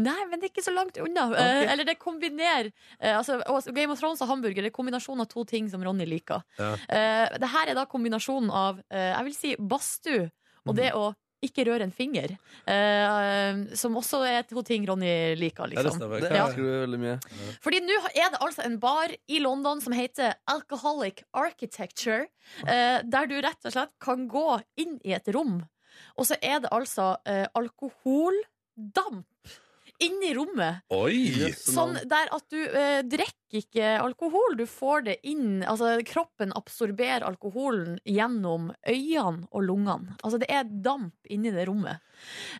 Nei, men det er ikke så langt unna. Eh, eller det kombinerer eh, altså, Game of Thrones og hamburger det er kombinasjon av to ting som Ronny liker. Ja. Eh, det her er da kombinasjonen av eh, jeg vil si badstue og det å ikke røre en finger. Eh, som også er to ting Ronny liker, Ja, det liksom. stemmer. Det elsker du veldig mye. Fordi nå er det altså en bar i London som heter Alcoholic Architecture, eh, der du rett og slett kan gå inn i et rom, og så er det altså eh, alkoholdamp inni rommet. Oi! Sånn der at du eh, drikker ikke alkohol, du får det inn Altså kroppen absorberer alkoholen gjennom øynene og lungene. Altså det er damp inni det rommet.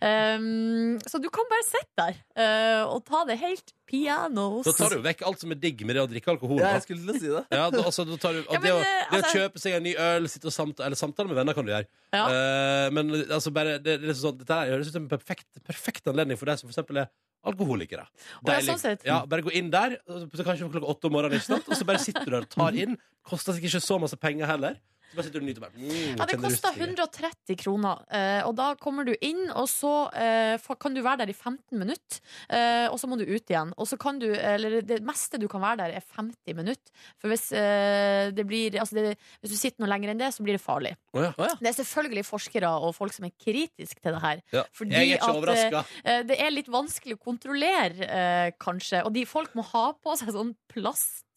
Um, så du kan bare sitte der uh, og ta det helt pianos. Da tar du vekk alt som er digg med det å drikke alkohol. Ja, jeg skulle til å si det. Ja, da, altså, da tar du, Ja, men, det, å, det altså, å kjøpe seg en ny øl, sitte og samtale, eller samtale med venner kan du gjøre. Ja. Uh, men altså bare, det, det er liksom sånn, dette her høres ut som en perfekt, perfekt anledning for deg som for eksempel er alkoholikere. ja, Deilig. sånn sett. Ja, bare gå inn der, så kanskje klokka åtte om morgenen, og så bare sitter du der og tar inn. Koster sikkert ikke så masse penger heller. Så bare sitter du og nyter bare. Mm, Ja, det koster 130 kroner, eh, og da kommer du inn, og så eh, kan du være der i 15 minutter, eh, og så må du ut igjen. Og så kan du, eller det meste du kan være der, er 50 minutter. For hvis, eh, det blir, altså det, hvis du sitter noe lenger enn det, så blir det farlig. Oh ja. Det er selvfølgelig forskere og folk som er kritiske til det her. Ja. Fordi Jeg er ikke at, overraska. Det er litt vanskelig å kontrollere, kanskje. Og de folk må ha på seg sånn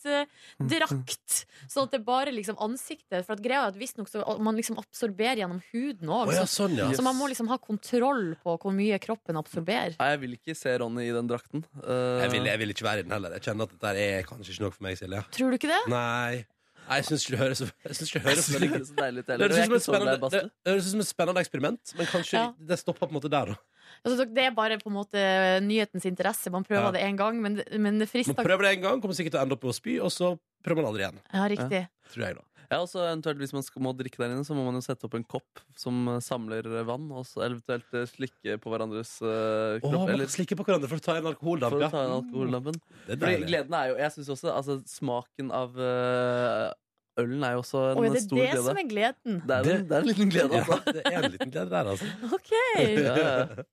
plastdrakt, sånn at det bare liksom ansiktet For at greia er at visstnok så man liksom absorberer gjennom huden òg. Oh, ja, sånn, ja. Så man må liksom ha kontroll på hvor mye kroppen absorberer. Nei, jeg vil ikke se Ronny i den drakten. Uh... Jeg vil, jeg vil ikke være i den heller. Jeg kjenner at dette er kanskje ikke noe for meg, Silje. Tror du ikke det? Nei. Nei, Jeg syns ikke det høres så Jeg synes ikke det jeg høres veldig er det høres ut som et spennende eksperiment, men kanskje Ja. det stopper på en måte der. da Altså, det er bare på en måte nyhetens interesse. Man prøver Ja. det én gang, men, det- men det Man prøver det en gang, kommer sikkert til å ende opp med å spy, og så prøver man aldri igjen. Ja, riktig. Tror jeg, da. Ja, og så eventuelt Hvis man skal, må drikke der inne, så må man jo sette opp en kopp som samler vann, og så eventuelt eh, slikke på hverandres uh, Åh, kropp. man eller slikke på hverandre for å ta en alkoholdamp. for å ta en alkoholdampen. Det er Fordi gleden er jo Jeg synes også altså, Smaken av eh, ølen er jo også en Oi, det er stor det glede. som er gleden. Det er, en, det er en liten glede, Ja, altså. det er en liten glede der, altså. *laughs* OK. Ja, ja.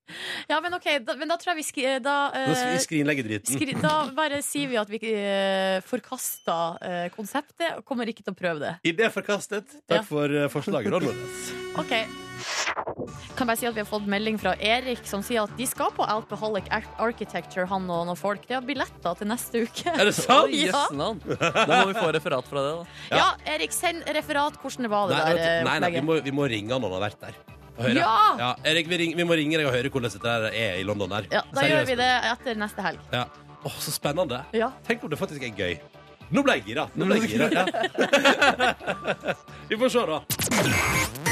Ja, men ok, da, men da tror jeg vi skri, da, Nå skal eh, driten. skri, da bare sier vi at vi uh, forkaster uh, konseptet og kommer ikke til å prøve det. Idé forkastet. Ja. Takk for eh, forslaget, Ron Ok Kan bare si at Vi har fått melding fra Erik som sier at de skal på Alcoholic Architecture, han og noen folk. De har billetter til neste uke. Er det sant? Oi, *laughs* Ja. Da må vi få referat fra det, da. Ja, Erik, send referat. Hvordan det var det Nei, der eh, nei, nei vi, må, vi må ringe han når han har vært der. Ja! Ja, Erik, vi, ring, vi må ringe deg og høre hvordan dette der er i London. der. Ja, da Seriøst. gjør vi det etter neste helg. Ja. Åh, så spennende. Ja. Tenk om det faktisk er gøy. Nå ble jeg gira. Nå ble jeg *laughs* gira. Ja. *laughs* vi får se, da.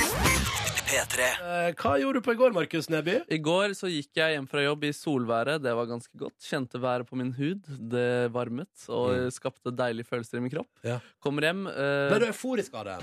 Eh, hva gjorde du på i går, Markus Neby? I går så gikk jeg hjem fra jobb i solværet. Det var ganske godt. Kjente været på min hud. Det varmet og Mm. skapte deilige følelser i min kropp. Ja. Kommer hjem eh, Ble du euforisk av det?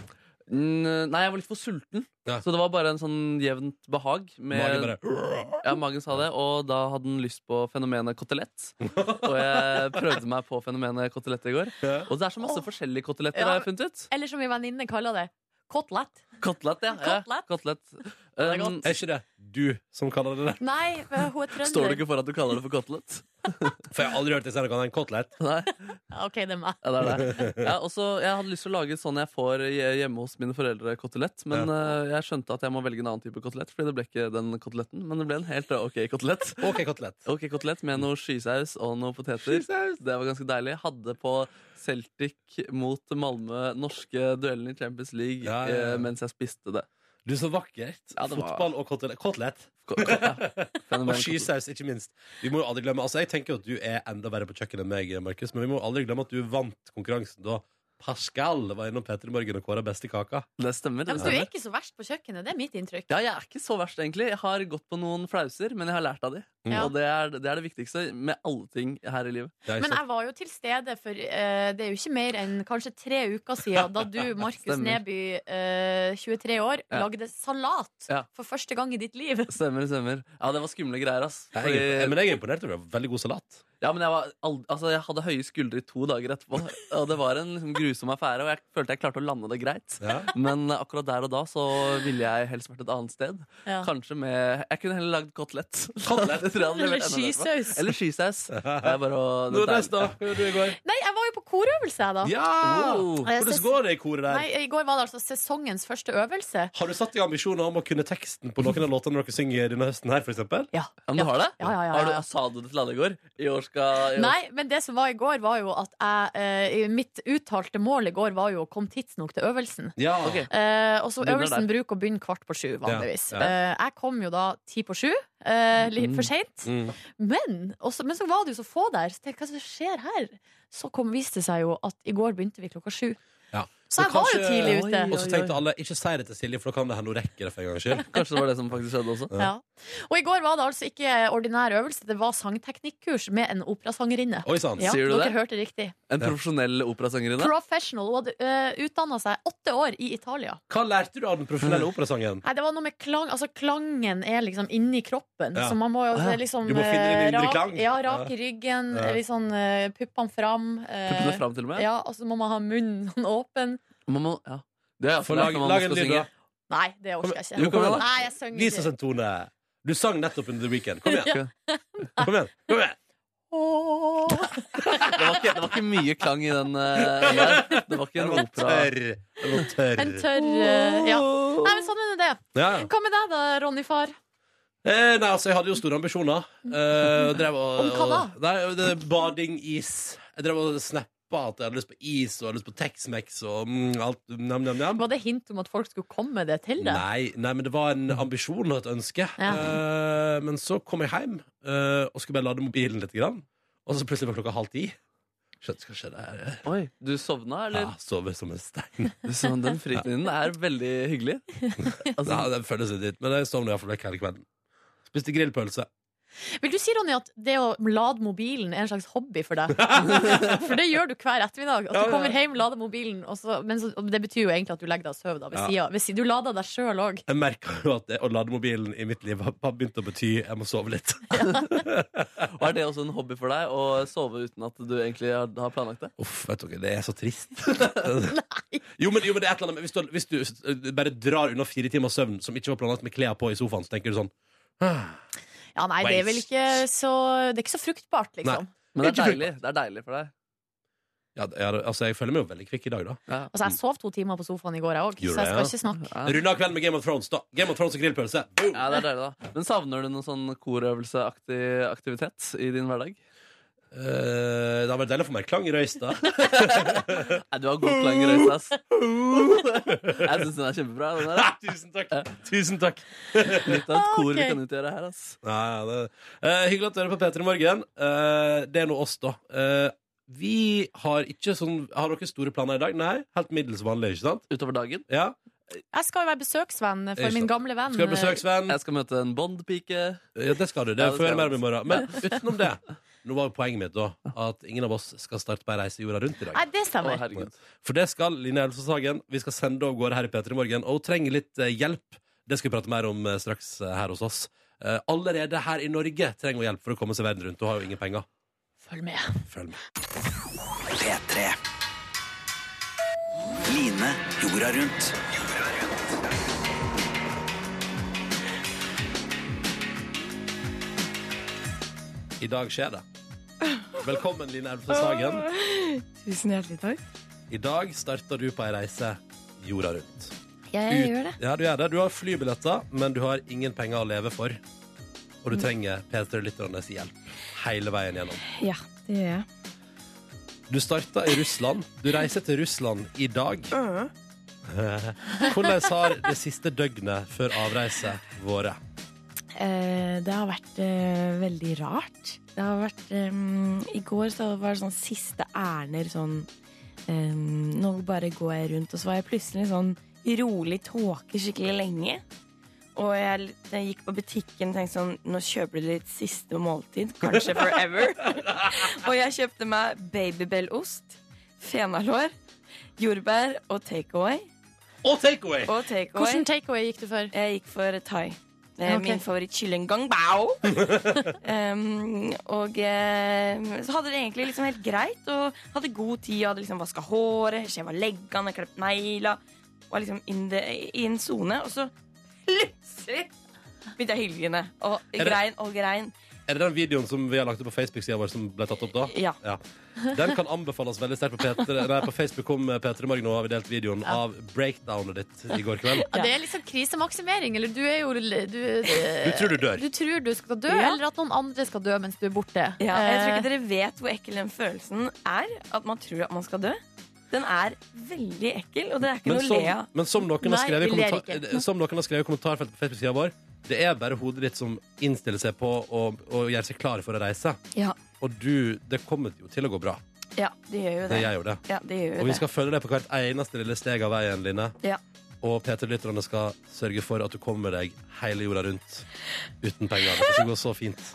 n- Nei, jeg var litt for sulten. Ja. Så det var bare en sånn jevnt behag. Med, Magen bare Ja, magen sa det, og da hadde den lyst på fenomenet kotelett. og jeg prøvde meg på fenomenet kotelett i går. Ja. Og det er så masse forskjellige koteletter, Ja. har jeg funnet ut. Eller som min venninne kaller det, kotelett. Kotelett, ja. ja. Kotelett. Kotelett. er Um. Er ikke det du som kaller det det? Nei, hun er trønder. står det ikke for at du kaller det for kotelett? *laughs* For jeg har aldri hørt det si noe annet en kotelett. Nei. *laughs* Ja, OK, det er meg. Ja, det er det. *laughs* Ja, også, jeg hadde lyst til å lage sånn jeg får hje- hjemme hos mine foreldre kotelett. Men eh, jeg skjønte at jeg må velge en annen type kotelett, Fordi det ble ikke den koteletten. Men det ble en helt ok kotelett. OK, kotelett. Ok kotelett Med noe skysaus og noe poteter. Det var ganske deilig. Hadde på Celtic mot Malmö, norske duellen i Champions League, Ja, ja, ja. eh, mens jeg spiste det. Du, så vakkert. Var- Fotball og kotelett. Kotelett. *laughs* Og skysaus, ikke minst. Vi må jo aldri glemme Altså, Jeg tenker jo at du er enda verre på kjøkkenet enn meg, Markus, men vi må aldri glemme at du vant konkurransen da Pascal var innom Petter i Morgen og kåra beste kaka. Det stemmer. Ja, men du er ikke så verst på kjøkkenet, det er mitt inntrykk. Ja, jeg er ikke så verst, egentlig. Jeg har gått på noen flauser, men jeg har lært av de. Ja. Og det er, det er det viktigste med alle ting her i livet. Men jeg var jo til stede for uh, det er jo ikke mer enn kanskje tre uker siden, da du, *laughs* Markus Neby, uh, 23 år, Ja. lagde salat Ja. for første gang i ditt liv. Stemmer, stemmer. Ja, det var skumle greier, ass. jeg, Fordi, Jeg, men jeg er imponert over det. Veldig god salat. Ja, men jeg, var altså, jeg hadde høye skuldre i to dager etterpå, *laughs* og det var en liksom, grusom affære, og jeg følte jeg klarte å lande det greit. Ja. Men akkurat der og da så ville jeg helst vært et annet sted. Ja. Kanskje med Jeg kunne heller lagd kotelett. *laughs* Kotelett? Eller skysaus. Eller skisaus. Det bare å- da? Hva gjorde du i går? Nei, jeg var jo på korøvelse, jeg, da. Ja! Oh. Hvordan går det i koret der? Nei, I går var det altså sesongens første øvelse. Har du satt i ambisjoner om å kunne teksten på noen av låtene dere synger denne høsten her, eksempel? Ja. Ja, men du har det? Ja, ja, ja, Har du, sa du det til alle i går? I år skal Nei, men det som var i går, var jo at jeg eh, Mitt uttalte mål i går var jo å komme tidsnok til øvelsen. Ja. okay. Eh, og så Øvelsen der. bruker å begynne kvart på sju, vanligvis. Ja, ja. Eh, jeg kom jo da ti på sju, eh, litt Mm. for seint. Mm. Men, men så var det jo så få der, så tenkte jeg hva som skjer her? Så kom, viste det seg jo at i går begynte vi klokka sju. Ja. Så jeg var jo tidlig ute. Og så tenkte alle ikke si det til Silje, for da kan det hende hun rekker det for en gangs skyld. *laughs* Kanskje det var det som faktisk skjedde også. Ja. Og i går var det altså ikke ordinær øvelse, det var sangteknikkurs med en operasangerinne. Oi sann. Ja, Sier du dere det? hørte riktig. En profesjonell operasangerinne? Professional. Hun hadde uh, utdanna seg åtte år i Italia. Hva lærte du av den profesjonelle operasangen? Nei, det var noe med klang Altså, klangen er liksom inni kroppen. Ja. Så man må jo altså, liksom du må finne din eh, indre rak- klang. Ja, rak i ryggen, Ja. litt sånn uh, puppene fram. Uh, Puppene fram til og med? Ja, og så må man ha munnen sånn *laughs* åpen. Man må, ja. Det er Få lag, man lag en lyd, da. Nei, det orker jeg Jo, ikke. kom igjen, da. Nei, jeg synger Vis oss ikke. en tone. Du sang nettopp under The Weekend. Kom igjen. *laughs* Kom igjen. Kom igjen. Det var, ikke, det var ikke mye klang i den eh, der. Det var ikke Den en var opera. tørr. Den var tørr. En tørr eh, Ja. Nei, men sånn er det. Ja. Hva med deg da, Ronny far? Eh, nei, altså, jeg hadde jo store ambisjoner. Eh, og drev og, Om hva da? og- Nei, det bading, is. Jeg drev og snappa at jeg hadde lyst på is og hadde lyst på Tex-Mex og mm, alt. Nam, nam, nam. Var det hint om at folk skulle komme det til deg? Nei, nei, men det var en ambisjon og et ønske. Ja. Uh, men så kom jeg hjem uh, og skulle bare lade mobilen litt. Grann. Og så plutselig var klokka halv ti. Skjønt, hva skjedde her. Oi, du sovna, Ja. Sover som en stein. *laughs* Så den fritiden er veldig hyggelig. Altså, *laughs* Ja, den føles litt dritt, men jeg sovner iallfall vekk hele kvelden. Spiste grillpølse. Vil du si, Ronny, at det å lade mobilen er en slags hobby for deg? *laughs* For det gjør du hver ettermiddag. At du kommer hjem, lader mobilen, og så, men så, og det betyr jo egentlig at du legger deg og sover da, ved Ja. Du lader deg sjøl òg. Jeg merker jo at det å lade mobilen i mitt liv har begynt å bety jeg må sove litt. *laughs* Og er det også en hobby for deg å sove uten at du egentlig har, har planlagt det? Uff, vet dere, det er så trist. *laughs* jo, men, jo, men det er et eller annet Hvis du, hvis du eh, bare drar unna fire timers søvn som ikke var planlagt med klær på i sofaen, så tenker du sånn ah, Ja, nei, det er vel ikke så Det er ikke så fruktbart, liksom. Men det er deilig, det er deilig for deg. ja, det- altså, Jeg føler meg jo veldig kvikk i dag, da. Ja. Altså, jeg sov to timer på sofaen i går, jeg òg, så jeg skal ikke snakke. Ja. Av kvelden med Game of Thrones, da. Game of Thrones og grillpølse. Boom! ja, det er deilig, da. Men savner du noen sånn korøvelseaktig aktivitet i din hverdag? Eh, det har vært deilig å få mer klang i røysta. *laughs* Nei, du har god klang i røysa, ass. Jeg syns den er kjempebra. Den der. *laughs* Tusen takk. Tusen takk. Litt av et kor vi kan utgjøre her, ass. Ja, ja, det, uh, hyggelig at du hører på P3 Morgen. Uh, det er nå oss, da. Eh, vi har ikke sånn Har dere store planer i dag? Nei? Helt middels vanlig, ikke sant? Utover dagen. Ja. Jeg skal jo være besøksvenn for min gamle venn. Skal du besøksvenn? Jeg skal møte en Bond-pike. Ja, det skal du. Det Ja, det får jeg mer om i morgen. Men utenom det Nå var jo poenget mitt da at ingen av oss skal starte på ei reise jorda rundt i dag. Nei, det Å, stemmer. herregud. For det skal Line Elvsås Hagen. Vi skal sende av gårde her i P3 Morgen, og hun trenger litt eh, hjelp. Det skal vi prate mer om eh, straks eh, her hos oss. Eh, allerede her i Norge trenger hun hjelp for å komme seg verden rundt. Hun har jo ingen penger. Følg med. Følg med. P3. Line jorda rundt. I dag skjer det. Velkommen, Line Elvsås Hagen. Tusen hjertelig takk. I dag starter du på ei reise jorda rundt. Jeg Ut- gjør det. Ja, du gjør det. Du har flybilletter, men du har ingen penger å leve for. Og Mm. du trenger P3-lytternes hjelp hele veien gjennom. Ja, det gjør jeg. Du starta i Russland. Du reiser til Russland i dag. *laughs* Hvordan har det siste døgnet før avreise vært? Eh, det har vært eh, veldig rart. Det har vært eh, I går så var det sånn siste ærender sånn eh, Nå bare går jeg rundt, og så var jeg plutselig sånn rolig tåke skikkelig lenge. Og jeg, jeg gikk på butikken og tenkte sånn Nå kjøper du ditt siste måltid. Kanskje forever. *laughs* og jeg kjøpte meg babybellost, fenalår, jordbær og takeaway. Og takeaway! Take takeaway. Hvilken takeaway gikk du for? Jeg gikk for thai. Det er Ok. min favorittkylling gang bao. *laughs* um, og eh, så hadde det egentlig liksom helt greit, og hadde god tid. Hadde liksom vaska håret, skjeva leggene, klept negler. Var liksom in the, i en sone. Og så plutselig begynte jeg å hylgrine. Og grein og grein. Er det den videoen som vi har lagt ut på Facebook-sida vår, som ble tatt opp da? Ja. Den kan anbefales veldig sterkt på P3. Nei, på Facebook kom P3 Morgen, og har vi delt videoen Ja. av breakdownet ditt i går kveld. Ja, det er liksom krisemaksimering. Eller du er jo Du, du, Du tror du dør. du tror du skal dø, Ja. eller at noen andre skal dø mens du er borte. Ja, jeg tror Eh, ikke dere vet hvor ekkel den følelsen er. At man tror at man skal dø. Den er veldig ekkel, og det er ikke Men noe å le av. men som noen har Nei, noen har skrevet i kommentarfeltet på Facebook-sida vår, det er bare hodet ditt som innstiller seg på å, å gjøre seg klar for å reise. Ja, Og du, det kommer jo til å gå bra. ja det gjør jo Det det. gjør jo det. Ja, det gjør jo Og vi det. skal følge deg på hvert eneste lille steg av veien, Line. Ja. Og P3-lytterne skal sørge for at du kommer deg hele jorda rundt uten penger. Det skal gå så fint. *laughs*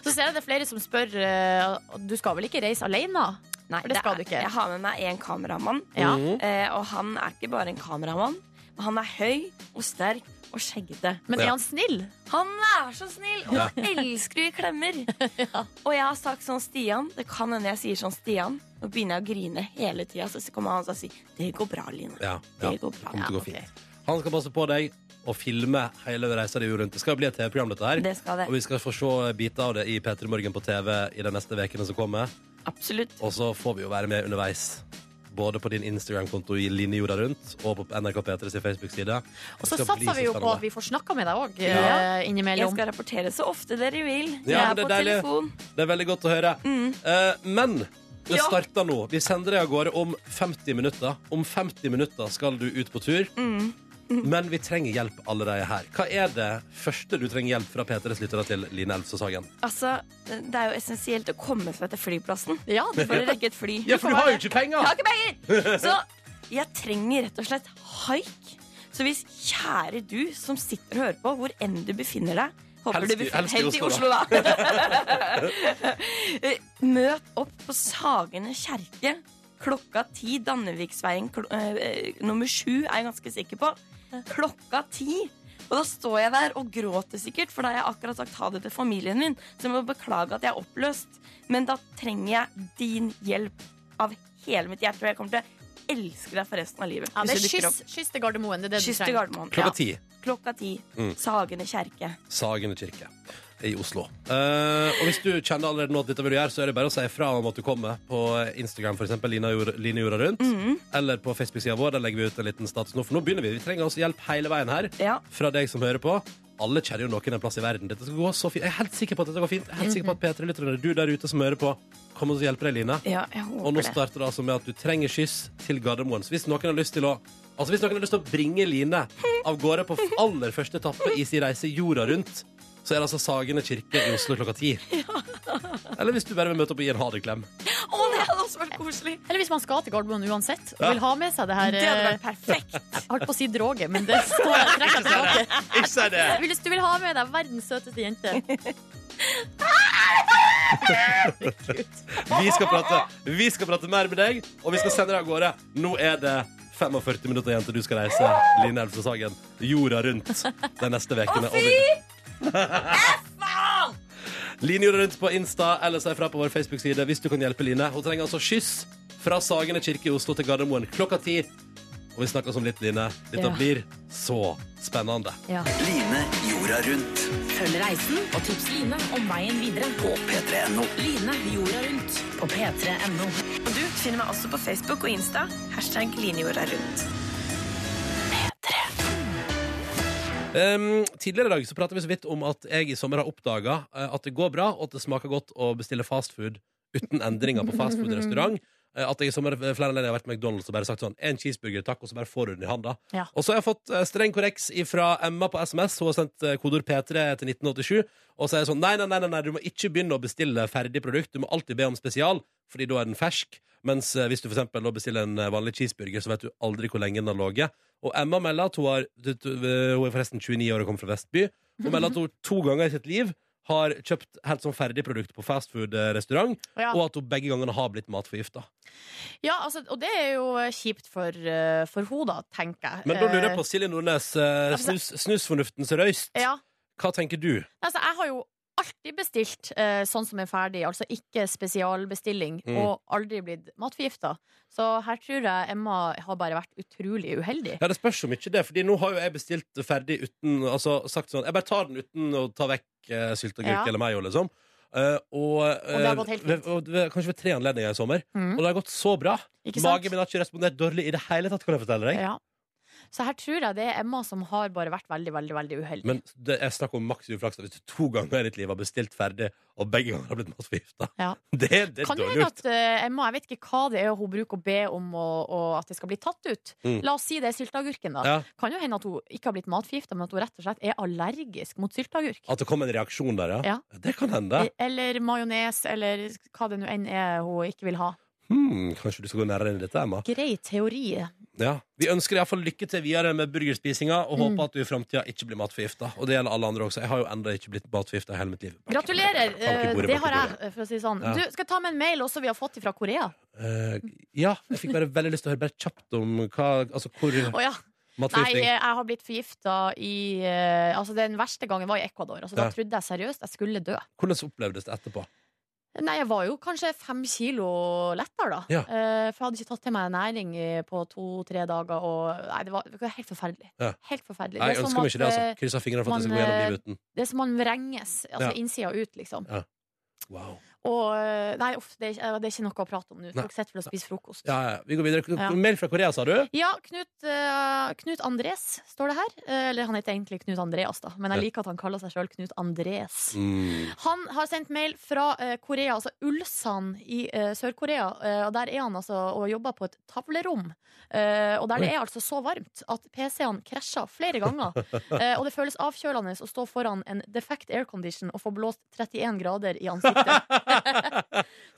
Så ser jeg det er flere som spør eh, Du skal vel ikke reise alene? Nei, For det skal er- du ikke. Jeg har med meg en kameramann, Ja. Eh, og han er ikke bare en kameramann. Men han er høy og sterk og skjeggete. Men er han snill? Han er så snill og Ja. elsker å gi klemmer. *laughs* Og jeg har sagt sånn Stian. Det kan hende jeg sier sånn Stian. Nå begynner jeg å grine hele tida, så kommer han og sier det går bra, Line. Ja, ja. Det går Det bra. å gå fint. Han skal passe på deg og filme hele reisa di rundt. Det skal bli et TV-program, dette her. Det skal Og vi skal få se biter av det i P3 Morgen på TV i de neste ukene som kommer. Absolutt. Og så får vi jo være med underveis. Både på din Instagram-konto i Line Rundt og på NRK P3 sin Facebook-side. Og så satser vi jo på at vi får snakka med deg òg Ja. Jeg skal rapportere så ofte dere vil. Jeg Ja, er det er på deilig. telefon. Det er veldig godt å høre. Mm. Uh, men det Ja. starter nå. Vi sender deg av gårde om 50 minutter. Om 50 minutter skal du ut på tur. Mm. Men vi trenger hjelp allerede her. Hva er det første du trenger hjelp fra P3s lyttere til Line Elvsås Hagen? Altså, det er jo essensielt å komme seg til flyplassen Ja, du får *laughs* rekke et fly. Ja, for du har jo ikke penger! Jeg har ikke penger! Så jeg trenger rett og slett haik. Så hvis kjære du som sitter og hører på, hvor enn du befinner deg, Håper Helst befinner deg helst i helt i Oslo, da. *laughs* Møt opp på Sagene kjerke klokka ti. Danneviksveien kl eh, nummer sju er jeg ganske sikker på. Klokka ti. Og da står jeg der og gråter sikkert, for da har jeg akkurat sagt ha det til familien min. Så jeg må beklage at jeg er oppløst. Men da trenger jeg din hjelp av hele mitt hjerte. Og jeg kommer til å elske deg for resten av livet. Ja, det er kyss, kyss til Gardermoen. Det er det Kyss du trenger. Gardermoen. Klokka Ja. ti. Klokka ti. Mm. Sagene kjerke. Sagene kirke i Oslo. Uh, og hvis du kjenner allerede nå at dette vil du gjøre, så er det bare å si ifra om at du kommer på Instagram, eksempel, Line Jorda, Rundt, mm Mhm. eller på Facebook-sida vår. Der legger vi ut en liten status nå, for nå begynner vi. Vi trenger også hjelp hele veien her Ja. fra deg som hører på. Alle kjenner jo noen en plass i verden. Dette skal gå så fint. Jeg er helt sikker på at dette går fint. Jeg er helt sikker på at P3-lytterne, du der ute som hører på, kommer til å hjelpe deg, Line. ja, jeg Og nå starter det altså med at du trenger skyss til Gardermoen. Så hvis noen har lyst til å Altså hvis noen har lyst til å bringe Line av gårde på aller første etappe i sin reise jorda rundt, så er det altså Sagene kirke i Oslo klokka ti. *laughs* Eller hvis du bare vil møte opp og gi en ha det-klem. Å, det hadde også vært koselig. Eller hvis man skal til Gardermoen uansett og vil ha med seg det her Det hadde eh, vært perfekt. *laughs* Jeg holdt på å si droget, men det står jeg trekker tilbake. *laughs* Ikke si det! Hvis du vil ha med deg verdens søteste jente. Vi skal prate, vi skal prate mer med deg, og vi skal sende deg av gårde. Nå er det 45 minutter igjen til du skal reise Line Elvsås Hagen jorda rundt de neste ukene. Line gjorde rundt på Insta eller si fra på vår Facebook-side hvis du kan hjelpe Line. Hun trenger altså skyss fra Sagene kirke i Oslo til Gardermoen klokka ti. Og vi snakkes om litt, Line. Dette Ja. blir så spennende. Ja. Line jorda rundt Følg reisen og tips Line om veien videre. på p3.no. Line jorda rundt på p3.no. Og du finner meg også på Facebook og Insta. Hashtag linjorda rundt. Um, tidligere i dag så pratet vi så vidt om at jeg i sommer har oppdaga at det går bra, og at det smaker godt å bestille fastfood uten endringer på fastfood-restaurant. Eh, At jeg i sommer flere anledninger har vært på McDonald's og bare sagt sånn En cheeseburger, takk, og så bare får du den i handa. Ja. Og så har jeg fått eh, streng korreks fra Emma på SMS. Hun har sendt eh, kodord P3 til 1987. Og så er jeg sånn nei, nei, nei, nei, du må ikke begynne å bestille ferdig produkt. Du må alltid be om spesial, fordi da er den fersk. Mens eh, hvis du for eksempel bestiller en eh, vanlig cheeseburger, så vet du aldri hvor lenge den har ligget. Og Emma melder at hun, har, hun er forresten 29 år og kommer fra Vestby. Hun melder at hun to ganger i sitt liv har kjøpt helt sånn ferdigprodukt på fastfood-restaurant, Ja. og at hun begge gangene har blitt matforgifta. Ja, altså, og det er jo kjipt for, uh, for henne, da, tenker jeg. Men da lurer jeg Eh, på, Silje Nordnes, eh, altså- snus, snusfornuftens røyst. Ja, Hva tenker du? altså, jeg har jo alltid bestilt eh, sånn som er ferdig, altså ikke spesialbestilling, Mm. og aldri blitt matforgifta. Så her tror jeg Emma har bare vært utrolig uheldig. Ja, Det spørs om ikke det, Fordi nå har jo jeg bestilt ferdig uten Altså sagt sånn Jeg bare tar den uten å ta vekk uh, sylteagurk Ja. eller mayo, liksom. Uh, og, eh, det har gått helt fint. ved, ved, kanskje ved tre anledninger i sommer. Mm. Og det har gått så bra. Magen min har ikke respondert dårlig i det hele tatt. kan jeg fortelle deg Ja. Så her tror jeg det er Emma som har bare vært veldig, veldig veldig uheldig. Men det er snakk om maks uflaks hvis du to ganger i ditt liv har bestilt ferdig, og begge ganger har blitt matforgifta. Ja. *laughs* Det, det kan hende at uh, Emma, jeg vet ikke hva det er hun bruker å be om og, og at det skal bli tatt ut. Mm. La oss si det er sylteagurken, da. Ja. Kan jo hende at hun ikke har blitt matforgifta, men at hun rett og slett er allergisk mot sylteagurk. At det kom en reaksjon der, ja. Ja. Det kan hende. Eller majones, eller hva det nå enn er hun ikke vil ha. Hmm, kanskje du skal gå nærmere inn i dette, Emma? Grei teori. Ja. Vi ønsker deg iallfall lykke til videre med burgerspisinga, og Mm. håper at du i framtida ikke blir matforgifta. Og det gjelder alle andre også. Jeg har jo ennå ikke blitt matforgifta hele mitt liv. Gratulerer! Bank eh, bordet, Det har jeg, for å si sånn. Ja. Du, skal jeg ta med en mail også vi har fått fra Korea? Uh, ja, jeg fikk bare veldig lyst til å høre bare kjapt om hva Altså hvor oh, ja. Nei, jeg har blitt forgifta i uh, Altså, den verste gangen var i Ecuador. Altså, Ja. Da trodde jeg seriøst jeg skulle dø. Hvordan opplevdes det etterpå? Nei, jeg var jo kanskje fem kilo lettere, da. Ja. Eh, for jeg hadde ikke tatt til meg næring på to-tre dager. Og, nei, det var, det var helt forferdelig. Ja. Helt forferdelig. Nei, jeg er ønsker meg ikke det, altså. Kryssa fingrene for at det skal gå gjennom eh, livet uten. Det er som man vrenges. Altså Ja. innsida ut, liksom. Ja. Wow. Og eh, Nei, uff, det er, det er ikke noe å prate om nå. Folk sitter for å spise frokost. Ja, ja, vi går videre. Ja. Mail fra Korea, sa du? Ja, Knut, uh, Knut Andres står det her. Eh, eller han heter egentlig Knut Andreas, da. Men jeg liker at han kaller seg sjøl Knut Andres. Mm. Han har sendt mail fra uh, Korea, altså Ulsan i uh, Sør-Korea. og Der er han altså og jobber på et tavlerom. Og der det er altså så varmt at PC-ene krasjer flere ganger. Og det føles avkjølende å stå foran en defect aircondition og få blåst 31 grader i ansiktet. *laughs*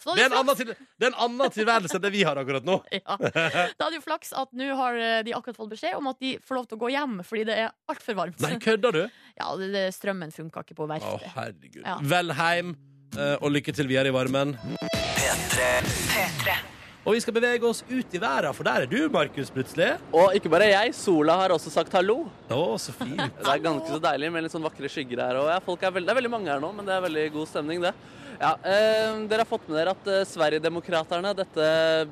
Så Det er en annen, til, det er en annen tilværelse enn det vi har akkurat nå. *laughs* ja. Da hadde jo flaks at nå har eh, de akkurat fått beskjed om at de får lov til å gå hjem fordi det er altfor varmt. Nei, kødder du? *laughs* Ja, det, det, Strømmen funka ikke på Å, herregud. Ja. Vel heim, eh, og lykke til videre i varmen. Og vi skal bevege oss ut i verden, for der er du, Markus, plutselig. Og ikke bare jeg, sola har også sagt hallo. Å, så fint. *laughs* Det er ganske så deilig med litt sånn vakre skygger her. Og ja, folk er veld, det er veldig mange her nå, men det er veldig god stemning, det. Ja, eh, dere har fått med dere at eh, Sverigedemokraterna, dette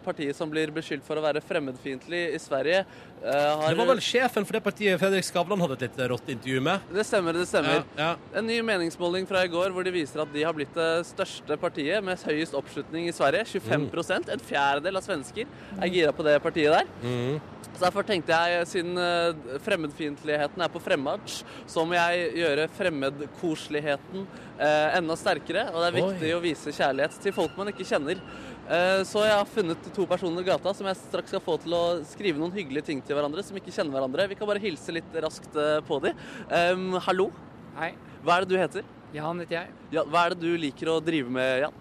partiet som blir beskyldt for å være fremmedfiendtlig i Sverige, har Det var vel sjefen for det partiet Fredrik Skavlan hadde et litt rått intervju med. Det stemmer, det stemmer. Ja, En ny meningsmåling fra i går hvor de viser at de har blitt det største partiet med høyest oppslutning i Sverige. 25 mm. En fjerdedel av svensker er gira på det partiet der. Mm. Så Derfor tenkte jeg, siden eh, fremmedfiendtligheten er på fremmarsj, så må jeg gjøre fremmedkoseligheten eh, enda sterkere. Og det er viktig Oi. å vise kjærlighet til folk man ikke kjenner. Eh, så jeg har funnet to personer i gata som jeg straks skal få til å skrive noen hyggelige ting til hverandre, som ikke kjenner hverandre. Vi kan bare hilse litt raskt eh, på de. Um, hallo, Hei, hva er det du heter? Jan heter jeg. Ja, hva er det du liker å drive med, Jan?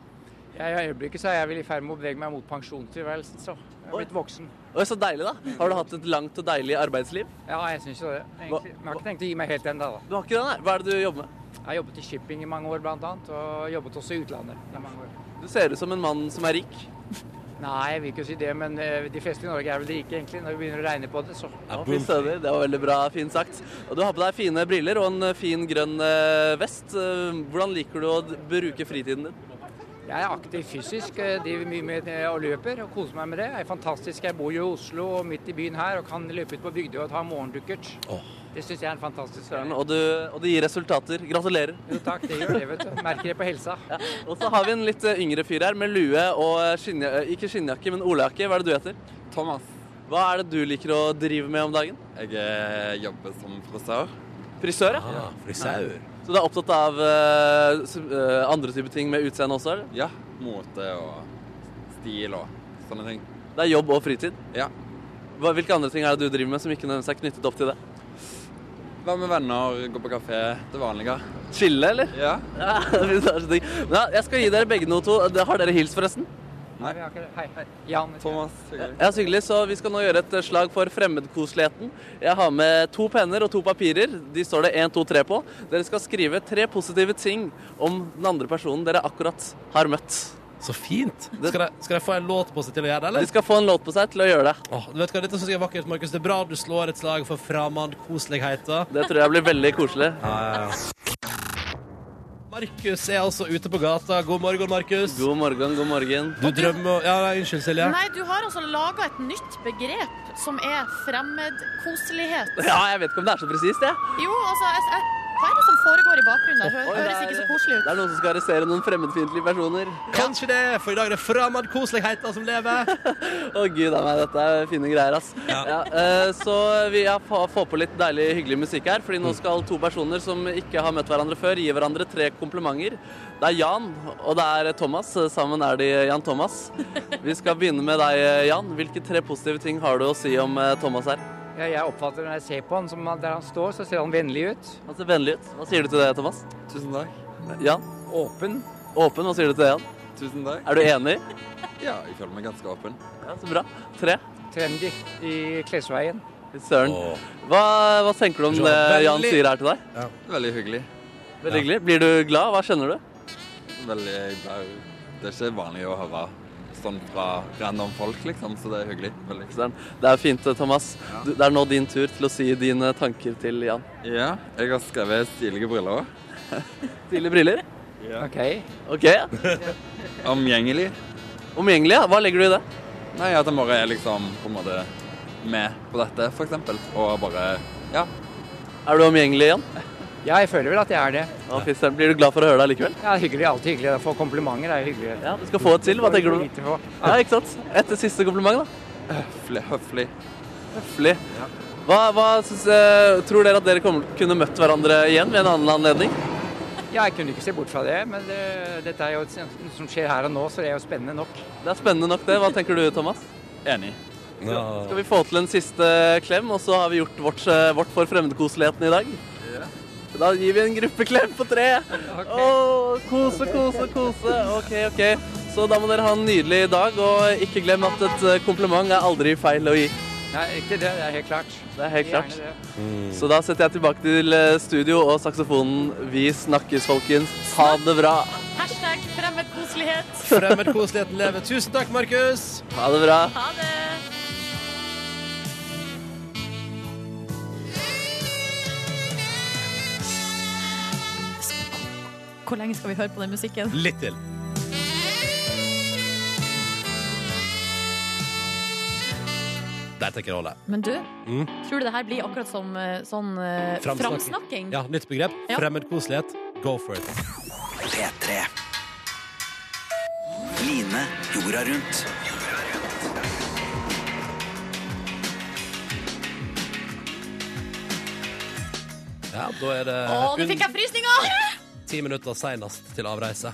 jeg I øyeblikket så er jeg vel i ferd med å bevege meg mot pensjonstilværelsen, så jeg er blitt voksen. Oi, så deilig, da. Har du hatt et langt og deilig arbeidsliv? Ja, jeg syns jo det. Egentlig. Men jeg har ikke tenkt å gi meg helt ennå, da. Du har ikke det, nei? Hva er det du jobber med? Jeg har jobbet i shipping i mange år, blant annet, og jobbet også i utlandet i mange år. Du ser ut som en mann som er rik. Nei, jeg vil ikke si det, men eh, de fleste i Norge er vel rike, egentlig, når vi begynner å regne på det, så. Ja, fint stødig. Det var veldig bra, fint sagt. Og du har på deg fine briller og en fin grønn eh, vest. Eh, Hvordan liker du å bruke fritiden din? Jeg er aktiv fysisk, eh, driver mye med og løper og koser meg med det. Det er fantastisk. Jeg bor jo i Oslo og midt i byen her og kan løpe ut på Bygdøy og ta morgendukkert. Det syns jeg er en fantastisk greie. Og, du, og det gir resultater. Gratulerer. Jo takk, det gjør det, vet du. Merker det på helsa. Og så har vi en litt eh, yngre fyr her med lue og skinnja ikke skinnjakke, men olajakke. Hva er det du heter? Thomas. Hva er det du liker å drive med om dagen? Jeg eh, jobber som frisør. Frisør, ja. Ah, frisør. Så du er opptatt av uh, eh, andre typer ting med utseende også? eller? Ja. Mote og stil og sånne ting. Det er jobb og fritid? Ja. Hvilke andre ting er det du driver med som ikke nødvendigvis er knyttet opp til det? Være med venner, gå på kafé. Det vanlige. Chille, eller? Ja. Ja, *laughs* det er så digg. Men ja, jeg skal gi dere begge noe to. Har dere hilst, forresten? Nei, vi har ikke det. Hei, hei. Jan. Thomas. hyggelig. Ja, så hyggelig. Så vi skal nå gjøre et slag for fremmedkoseligheten. Jeg har med to penner og to papirer. De står det 1, 2, 3 på. Dere skal skrive tre positive ting om den andre personen dere akkurat har møtt. Så fint. Skal de, skal de få en låt på seg til å gjøre det, eller? De skal få en låt på seg til å gjøre det. Åh, du vet hva, Dette syns jeg er vakkert, Markus. Det er bra du slår et slag for framandkoseligheten. Det tror jeg blir veldig koselig. Ja, ja, ja. Markus er altså ute på gata. God morgen, Markus. God morgen, god morgen. Du drømmer Ja, nei, unnskyld, Silje. Nei, du har altså laga et nytt begrep som er fremmedkoselighet. Ja, jeg vet ikke om det er så presist, jeg. Jo, altså jeg, jeg, Hva er det som foregår i bakgrunnen Det Oi, høres det er- ikke så koselig ut. Det er noen som skal arrestere noen fremmedfiendtlige personer. Kanskje det, for i dag er det framandkoseligheten som lever. *laughs* Å gud a meg, dette er fine greier, ass. Ja. Ja, uh, så vi får få få på litt deilig, hyggelig musikk her, fordi nå skal to personer som ikke har møtt hverandre før, gi hverandre tre komplimenter. Det er Jan, og det er Thomas. Sammen er de Jan Thomas. Vi skal begynne med deg, Jan. Hvilke tre positive ting har du å si om eh, Thomas her? Ja, jeg oppfatter når jeg ser på han, som der han står, så ser han vennlig ut. Han ser vennlig ut. Hva sier du til det, Thomas? Tusen takk. Jan? Åpen. Åpen. Hva sier du til det, Jan? Tusen takk. Er du enig? Ja, jeg føler meg ganske åpen. Ja, Så bra. Tre. Trendy i klesveien. Søren. Hva, hva tenker du om det Jan sier her til deg? Veldig hyggelig. Veldig hyggelig. Blir du glad? Hva skjønner du? Veldig, glad. det er ikke vanlig å høre sånn fra random folk, liksom, så det er hyggelig. Veldig. Det er fint, Thomas. Ja. det er nå din tur til å si dine tanker til Jan. Ja, jeg har skrevet stilige briller. *laughs* Stilige briller? OK. OK. *laughs* Omgjengelig. Omgjengelig, ja. Hva legger du i det? Nei, at jeg bare er liksom på en måte med på dette, eksempel. Og bare, ja. Er du omgjengelig, Jan? *laughs* Ja, jeg føler vel at jeg er det. Ja, fy. Blir du glad for å høre deg likevel? Ja, hyggelig. Alltid hyggelig å få komplimenter. Er hyggelig. Ja, Du skal få et til. Hva tenker du? Ja, ikke sant? Et siste kompliment, da. Høflig. høflig. Høflig. Hva, hva synes, eh, tror dere at dere kommer, kunne møtt hverandre igjen ved en annen anledning? Ja, jeg kunne ikke se bort fra det, men det, dette er jo et sånt som skjer her og nå, så det er jo spennende nok. Det er spennende nok, det. Hva tenker du, Thomas? Enig. Skal vi få til en siste klem, og så har vi gjort vårt, eh, vårt for fremmedkoseligheten i dag? Da gir vi en gruppeklem på tre. Å, kose, kose, kose. OK, OK. Så da må dere ha en nydelig dag, og ikke glem at et eh, kompliment er aldri feil å gi. Nei, ikke det. Det er helt klart. Det er helt klart. Mm. Så da setter jeg tilbake til eh, studio og saksofonen. Vi snakkes, folkens. Ha det bra. Hashtag fremmedkoselighet. Fremmedkoseligheten lever. Tusen takk, Markus. Ha det bra. Ha det. Hvor lenge skal vi høre på den musikken? Litt til. Der tenker jeg holde. Men du, Mm. tror du det her blir akkurat som eh, sånn eh, framsnakking? Ja, nytt begrep. Ja. Fremmedkoselighet. Go for it. P3. Line jorda rundt. Ja, da er det Å, nå fikk jeg frysninger! *laughs* ti minutter senest til avreise.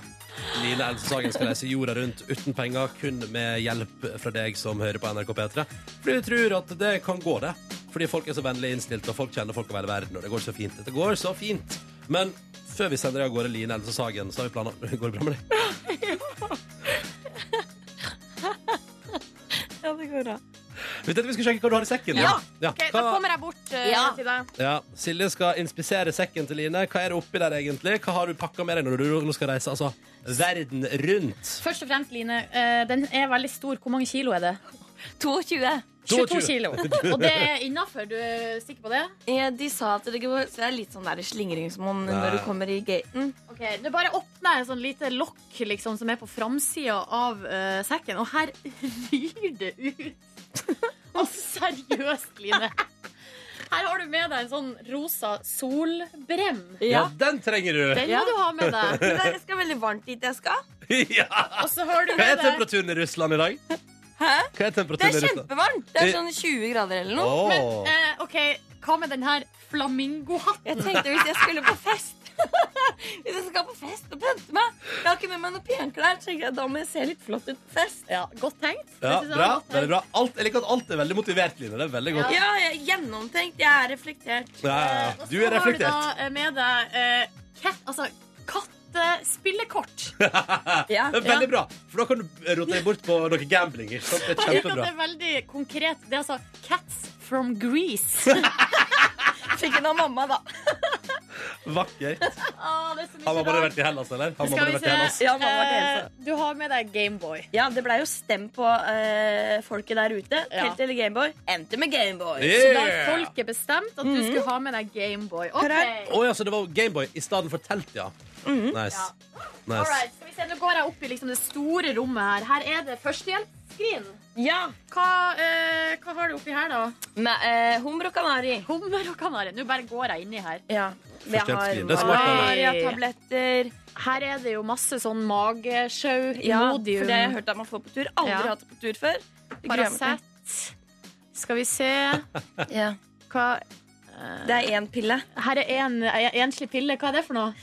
Line Elsesagen skal reise jorda rundt uten penger, kun med hjelp fra deg som hører på NRK P3. Fordi du tror at det kan gå, det. Fordi folk er så vennlig innstilt, og folk kjenner folk over hele verden, og det går så fint. Det går så fint. Men før vi sender deg av gårde Line Elsesagen, så har vi planer *laughs* Går det bra med deg? *laughs* Ja, det går bra. Vi tenkte vi skulle sjekke hva du har i sekken. Ja. ja. Ok, da Hva- kommer jeg bort eh, Ja. til deg. Ja, Silje skal inspisere sekken til Line. Hva er det oppi der egentlig? Hva har du pakka med deg når du nå skal reise altså, verden rundt? Først og fremst, Line, eh, den er veldig stor. Hvor mange kilo er det? 22. 22 kilo. *laughs* Og det er innafor? Du er sikker på det? Ja, de sa at det, går, så det er litt sånn der slingringsmonn når du kommer i gaten. Ok, Du bare åpner et sånn lite lokk liksom, som er på framsida av eh, sekken, og her *laughs* ryr det ut. *laughs* Altså, seriøst, Line. Her har du med deg en sånn rosa solbrem. Ja, den trenger du! Den må du ha med deg. Men det skal veldig varmt dit jeg skal. ja. Og så har du Hva er deg temperaturen i Russland i dag? Hæ? Hva er Det er i Russland? kjempevarmt. Det er sånn 20 grader eller noe. Åh. Men eh, OK, hva med den her flamingohatten? Jeg tenkte hvis jeg skulle på fest *laughs* Hvis jeg skal på fest og pynte meg Jeg har ikke med meg noen penklær, tenker jeg da må jeg se litt flott ut på fest. Ja, Godt tenkt. Ja, bra, Godt tenkt. veldig bra. Alt, jeg liker at alt er veldig motivert, Line. Det er veldig godt. Ja, jeg er gjennomtenkt. Jeg er reflektert. Ja, ja, ja. Du er reflektert. har du da eh, med deg eh, cat, altså kattespillekort. *laughs* Ja. Det er veldig bra, for da kan du rotere bort på noe gambling. Ikke sant? Det er *laughs* Uten at det er veldig konkret. Det er altså Cats from Greece. *laughs* Fikk den av mamma, da. Vakkert. Er mye Han har bare vært i Hellas, eller? Han Skal vi se. Ja, mamma var Eh, du har med deg Gameboy. Ja, det blei jo stemt på eh, folket der ute. Ja. Helt eller Gameboy. Endte med Gameboy. Så da har folket bestemt at du skulle ha med deg Gameboy. Okay. Oh, ja, så det var Gameboy i stedet for telt, ja. Nice. nice. Alright, skal vi se, Nå går jeg opp i liksom det store rommet her. Her er det førstehjelpsskrin. Ja. Hva, eh, hva har du oppi her, da? Med eh, hummer og kanari. Hummer og kanari. Nå bare går jeg inni her. Ja. Vi har Førstehjelpsskrin, det er smart, Her er det jo masse sånn magesjau, Ja, Imodium, for det har jeg hørt at man får på tur. Aldri Ja. hatt det på tur før. Det gruer jeg meg til. Paracet. Skal vi se *laughs* Ja. hva Det er én pille. Her er en en enslig pille. Hva er det for noe?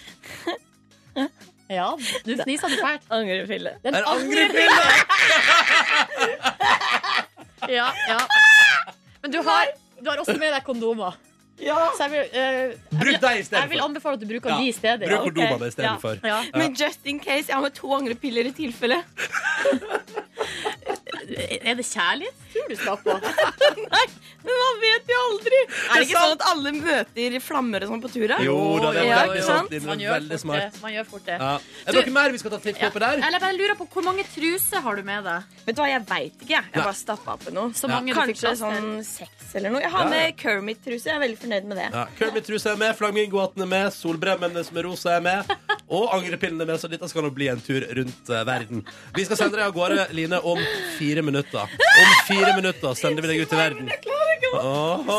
*laughs* Ja, du fnisa du fælt. Angrepille. er En angrepille! *laughs* ja, ja. Men du har, du har også med deg kondomer. Så jeg vil, uh, Bruk deg i jeg vil anbefale at du bruker Ja, de i stedet. Bruk ja. kondomene Ja, istedenfor. ja. Men just in case, jeg har med to angrepiller i tilfelle. *laughs* Er det kjærlighet tror du skal på? *laughs* Nei, men man vet jo aldri. Er det ikke sånn at alle møter flammer og sånn på tur? Jo da, det er Ja, veldig sant. sant? Man gjør veldig fort smart. det. Man gjør fort det. Ja. Er det noe mer vi skal ta titt på oppi der? Eller jeg bare lurer på Hvor mange truser har du med deg? Vet du hva, Jeg veit ikke. jeg. Bare stappa oppi noe. Så mange fikk Kanskje sånn seks eller noe. Jeg har Ja, ja. med Kermit-truse. Jeg er veldig fornøyd med det. Ja, Kermit-truse er med, flamingohatten er med, solbremmene som er rosa er med, og angrepillene er med, så dette skal nå bli en tur rundt eh, verden. Vi skal sende deg av gårde, Line, om fire minutter. Om fire minutter sender vi deg ut i verden.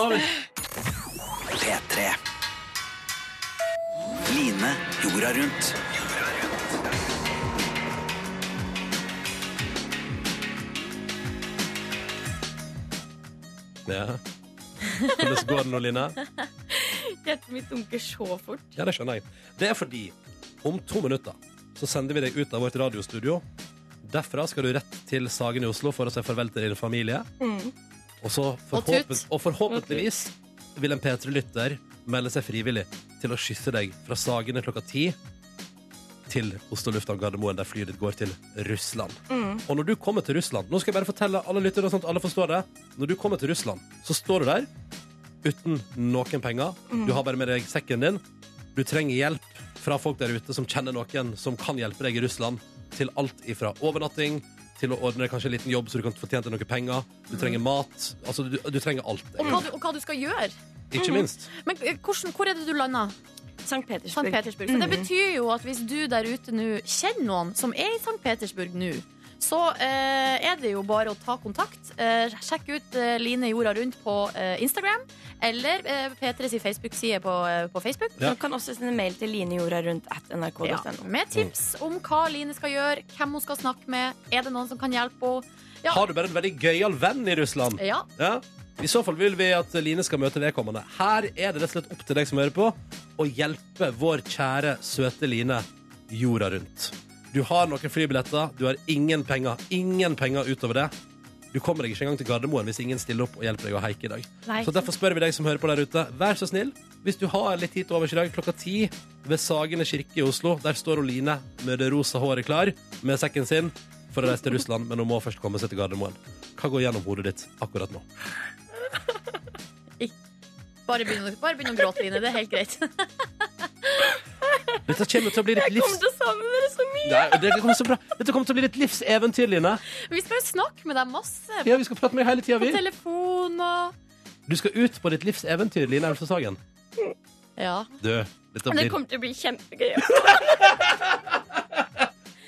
Åh, P3. Line jorda rundt. ja. Hvordan går det nå, Line? Hjertet mitt dunker så fort. Ja, det skjønner jeg. Det er fordi om to minutter så sender vi deg ut av vårt radiostudio. Derfra skal du rett til Sagen i Oslo for å si farvel til din familie. Mm. Og, så forhåpen og forhåpentligvis vil en P3-lytter melde seg frivillig til å kysse deg fra Sagene klokka ti til Oslo lufthavn Gardermoen, der flyet ditt går til Russland. Mm. Og når du kommer til Russland Nå skal jeg bare fortelle alle lyttere sånn at alle forstår det. Når du kommer til Russland, så står du der uten noen penger. Mm. Du har bare med deg sekken din. Du trenger hjelp fra folk der ute som kjenner noen som kan hjelpe deg i Russland, til alt ifra overnatting til å ordne deg kanskje en liten jobb så du kan få tjent deg noe penger. Du trenger mat. Altså, du, du trenger alt. Og hva, du, og hva du skal gjøre. Ikke minst. Men eh, hvordan, hvor er det du landa? St. Petersburg. St. Petersburg. Så det Mhm. betyr jo at hvis du der ute nå kjenner noen som er i St. Petersburg nå, så eh, er det jo bare å ta kontakt. Eh, sjekk ut eh, Line jorda rundt på eh, Instagram, eller eh, P3s Facebook-side på, eh, på Facebook. Du kan også sende mail til linejordarundt.nrk.no. Ja, med tips om hva Line skal gjøre, hvem hun skal snakke med, er det noen som kan hjelpe henne. Ja. Har du bare en veldig gøyal venn i Russland? Ja. Ja. I så fall vil vi at Line skal møte vedkommende. Her er det rett og slett opp til deg som hører på, å hjelpe vår kjære, søte Line jorda rundt. Du har noen flybilletter, du har ingen penger. Ingen penger utover det. Du kommer deg ikke engang til Gardermoen hvis ingen stiller opp og hjelper deg å haike i dag. Nei. Så derfor spør vi deg som hører på der ute, vær så snill, hvis du har litt tid til overs i dag, klokka ti ved Sagene kirke i Oslo, der står Line med det rosa håret klar, med sekken sin, for å reise til Russland, men hun må først komme seg til Gardermoen. Hva går gjennom hodet ditt akkurat nå? Bare begynn, å- bare begynn å gråte, Line. Det er helt greit. Dette kommer til å bli ditt Jeg kommer til å savne! Nei, det kommer så bra. Dette kommer til å bli ditt livs eventyr, Line. Vi skal jo snakke med deg masse. Ja, vi skal prate med deg hele tida, På vi. telefon og Du skal ut på ditt livs eventyr, Line Elfsås Hagen. Ja. Du, dette Det blir kommer til å bli kjempegøy. *laughs*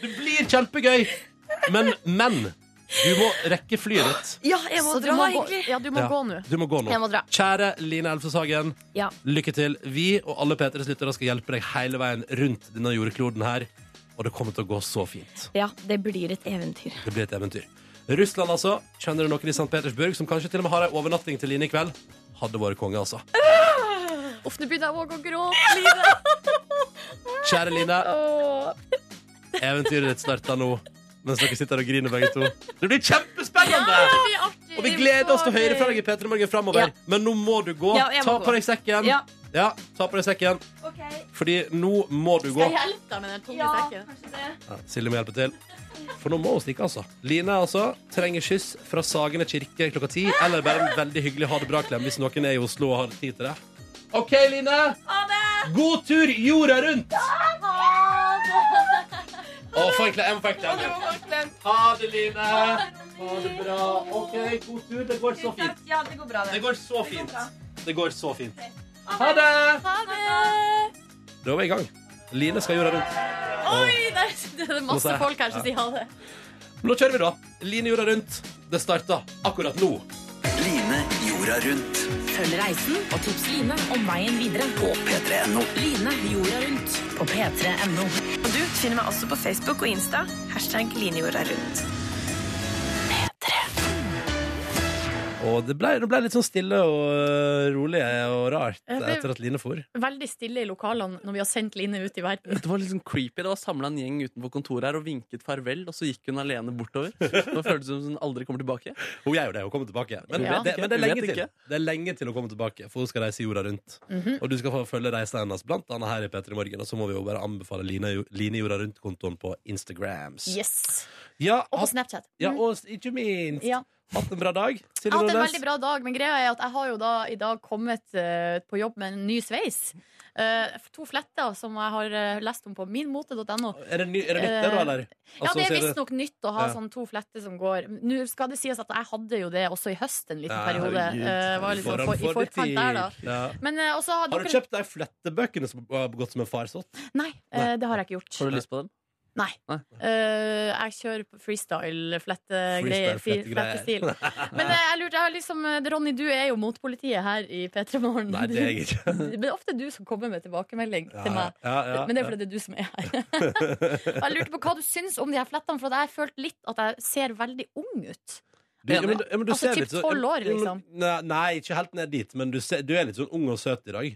Det blir kjempegøy! Men, men du må rekke flyet ditt. Ja, jeg må Så du dra, må gå- egentlig. Ja, du må Ja, gå nå. Du må gå nå. Jeg må dra. Kjære Line Elfsås Hagen, Ja. lykke til. Vi og alle P3s lyttere skal hjelpe deg hele veien rundt denne jordkloden her. Og det kommer til å gå så fint. Ja, det blir et eventyr. Det blir et eventyr. Russland, altså. Kjenner du noen i St. Petersburg som kanskje til og med har ei overnatting til Line i kveld? Hadde vært konge, altså. Uff, nå begynner jeg òg å gråte, Line. Kjære Line, eventyret ditt starter nå. Mens dere sitter og griner begge to. Det blir kjempespennende! Det blir artig. Og vi gleder oss til å høre fra deg i P3 Morgen framover. Ja. Men nå må du gå. Ja, må Ta på deg sekken. Ja. Ja, ta på deg sekken. Fordi nå må du gå. Skal jeg hjelpe deg med den tunge sekken? Ja, Silje må hjelpe til. For nå må hun stikke, altså. Line altså, trenger kyss fra Sagene kirke klokka ti. Eller bare en veldig hyggelig ha det bra-klem hvis noen er i Oslo og har tid til det. OK, Line. God tur jorda rundt! Å, få en klem. Ha det, Line. Ha det bra. OK, god tur. Det går så fint. Ja, det går bra, Det går så fint. Det går så fint. Ha det! Ha det! Da er vi i gang. Line skal jorda rundt. Oi, der, det er masse folk her som sier ha det. Nå kjører vi, da. Line jorda rundt. Det starter akkurat nå. Line jorda rundt Følg reisen og tips Line om veien videre. på p3.no. Line jorda rundt på p3.no. Og du finner meg også på Facebook og Insta. Hashtag Line jorda rundt. Og det ble, det ble litt sånn stille og øh, rolig og rart etter at Line for. Veldig stille i lokalene når vi har sendt Line ut i verden. Det var litt sånn creepy. Det var samla en gjeng utenfor kontoret her og vinket farvel, og så gikk hun alene bortover. Det føltes som hun aldri kommer tilbake. Hun gjør jo det, hun kommer tilbake. Men, Ja. det, men det, er lenge til. det er lenge til hun kommer tilbake, for hun skal reise jorda rundt. Mhm. Og du skal få følge reisen hennes, blant annet her i P3 Morgen. Og så må vi jo bare anbefale Line, Line jorda rundt-kontoen på Instagrams. Yes. Ja, Og på Snapchat. ja, og ikke minst Ja. Hatt en bra dag. Jeg har hatt en veldig bra dag, men greia er at jeg har jo da i dag kommet eh, på jobb med en ny sveis. Eh, to fletter som jeg har eh, lest om på minmote.no. Er det, ny, er det nytt, det, da, eller? Ja, Altså, det er er visstnok nytt å ha Ja. sånn to fletter som går. Nå skal det sies at jeg hadde jo det også i høst en liten Ja, periode. herregud. Eh, var liksom Foran for, I for forkant tid. der, da. Ja. Men eh, også har Har du dere kjøpt de flettebøkene som har gått som en farsott? Nei, eh, det har jeg ikke gjort. Har du lyst på den? Nei. Nei. Eh, jeg kjører freestyle-flettegreier. Freestyle, Flettestil. *laughs* Men uh, jeg lurte, jeg har liksom eh, Ronny, du er jo motpolitiet her i P3 Morgen. Nei, det er jeg ikke. *laughs* Men det er ofte du som kommer med tilbakemelding Ja, til meg. ja, ja, Men det er fordi det er du som er her. *laughs* jeg lurte på hva du syns om de her flettene, for jeg har følt litt at jeg ser veldig ung ut. Du, ja, men, ja, men du Altså, typ sånn- 12 år, liksom. Nei, nei, ikke helt ned dit, men du, ser, du er litt sånn ung og søt i dag.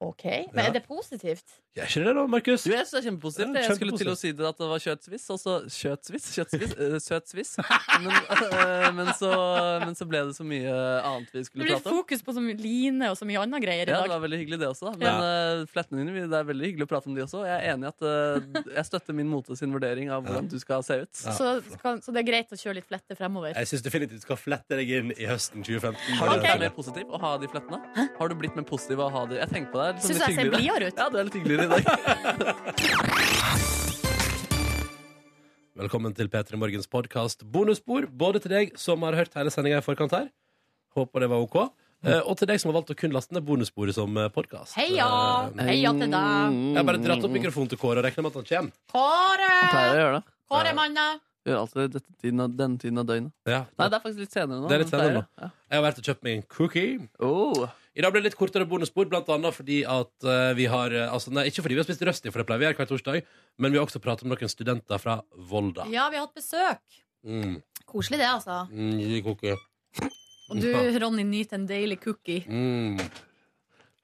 OK. Men er det positivt? Jeg er ikke det da, Markus? Jo, jeg synes det er kjempepositivt. Ja, jeg skulle til å si det at det var kjøttsviss, og så Kjøttsviss? Kjøttsviss? eh, Søtsviss. Men, eh, men, så, men så ble det så mye annet vi Det skulle blir prate om. fokus på så mye line og så mye annet greier i Ja, det dag. var veldig hyggelig det også. Men eh, flettene dine, det er veldig hyggelig å prate om de også. Jeg er enig i at eh, jeg støtter min mote sin vurdering av hvordan du skal se ut. Så, skal, så det er greit å kjøre litt flette fremover. Jeg syns definitivt du skal flette deg inn i høsten 2015. Har du Ok. blitt mer positiv å ha de flettene? Har du blitt mer positiv av å ha de? Jeg tenker på deg. Syns jeg ser blidere ut. Ja, du er litt hyggeligere i dag. *laughs* Velkommen til P3 Morgens podkast bonusspor, både til deg som har hørt hele sendinga i forkant her. Håper det var OK. Eh, Og til deg som har valgt å kun laste ned bonussporet som podkast. Heia! Heia til deg. Jeg har bare dratt opp mikrofonen til Kåre og regner med at han kommer. Kåre! Pleier å gjøre det. Kåre, manna! Gjør alltid dette tiden av, denne tiden av døgnet. Ja. Nei, det er faktisk litt senere nå. Det er litt senere nå. ja. Jeg har vært og kjøpt meg en cookie. Oh. I dag blir det litt kortere bonusbord, blant annet fordi at eh, vi har eh, altså, nei, Ikke fordi vi har spist røsti, for det pleier vi å gjøre hver torsdag, men vi har også pratet om noen studenter fra Volda. Ja, vi har hatt besøk. Mm. Koselig det, altså. Mm, gi cookie. Og du, *laughs* Ronny, nyter en deilig cookie. Mm.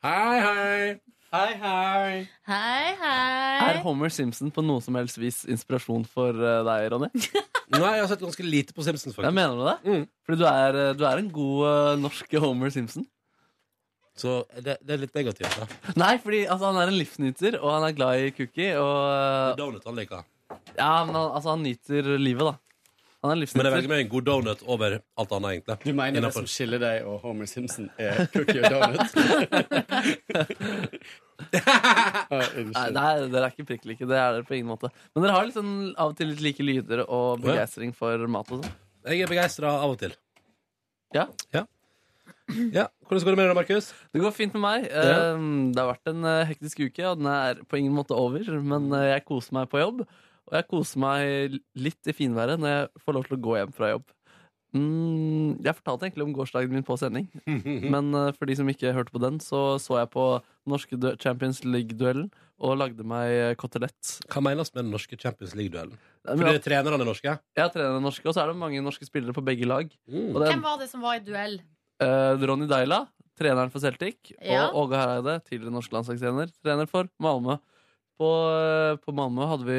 Hei, hei. Hei, hei. Hei, Er hei. Homer Simpson på noe som helst vis inspirasjon for eh, deg, Ronny? *laughs* Nei, jeg har sett ganske lite på Simpsons, Jeg faktisk. mener du det? Mm. Fordi du er, eh, du er en god eh, norsk Homer Simpson. Så det, det er litt negativt, da. Nei, fordi altså, han er en livsnyter, og han er glad i cookie. Og, Donut han liker. ja, men han, altså, han nyter livet, da. Han er Men jeg livsnyter. velger meg en god donut over alt annet, egentlig. Du mener det som skiller deg og Homer Simpson, er cookie og donut? *laughs* *laughs* Ah, Nei, nei, dere er ikke prikk like. Det er dere på ingen måte. Men dere har liksom av og til litt like lyder og begeistring for mat og sånn. Jeg er begeistra av og til. Ja. Ja. Ja. Hvordan går det med deg, Markus? Det går fint med meg. Ja. Um, Det har vært en eh, hektisk uke, og den er på ingen måte over. Men eh, jeg koser meg på jobb, og jeg koser meg litt i finværet når jeg får lov til å gå hjem fra jobb. Mm, jeg fortalte egentlig om gårsdagen min på sending, *laughs* men eh, for de som ikke hørte på den, så så jeg på norske Champions League-duellen og lagde meg kotelett. Hva menes med den norske Champions League-duellen? Fordi Jeg trenerne er norske? jeg trener norske, og så er det mange norske spillere på begge lag. Mm. Er Hvem var det som var i duell? Eh, Ronny Deila, treneren for Celtic, Ja. og Åge Hareide, tidligere norsk landslagstrener, trener for Malmö. På, eh, på Malmö hadde vi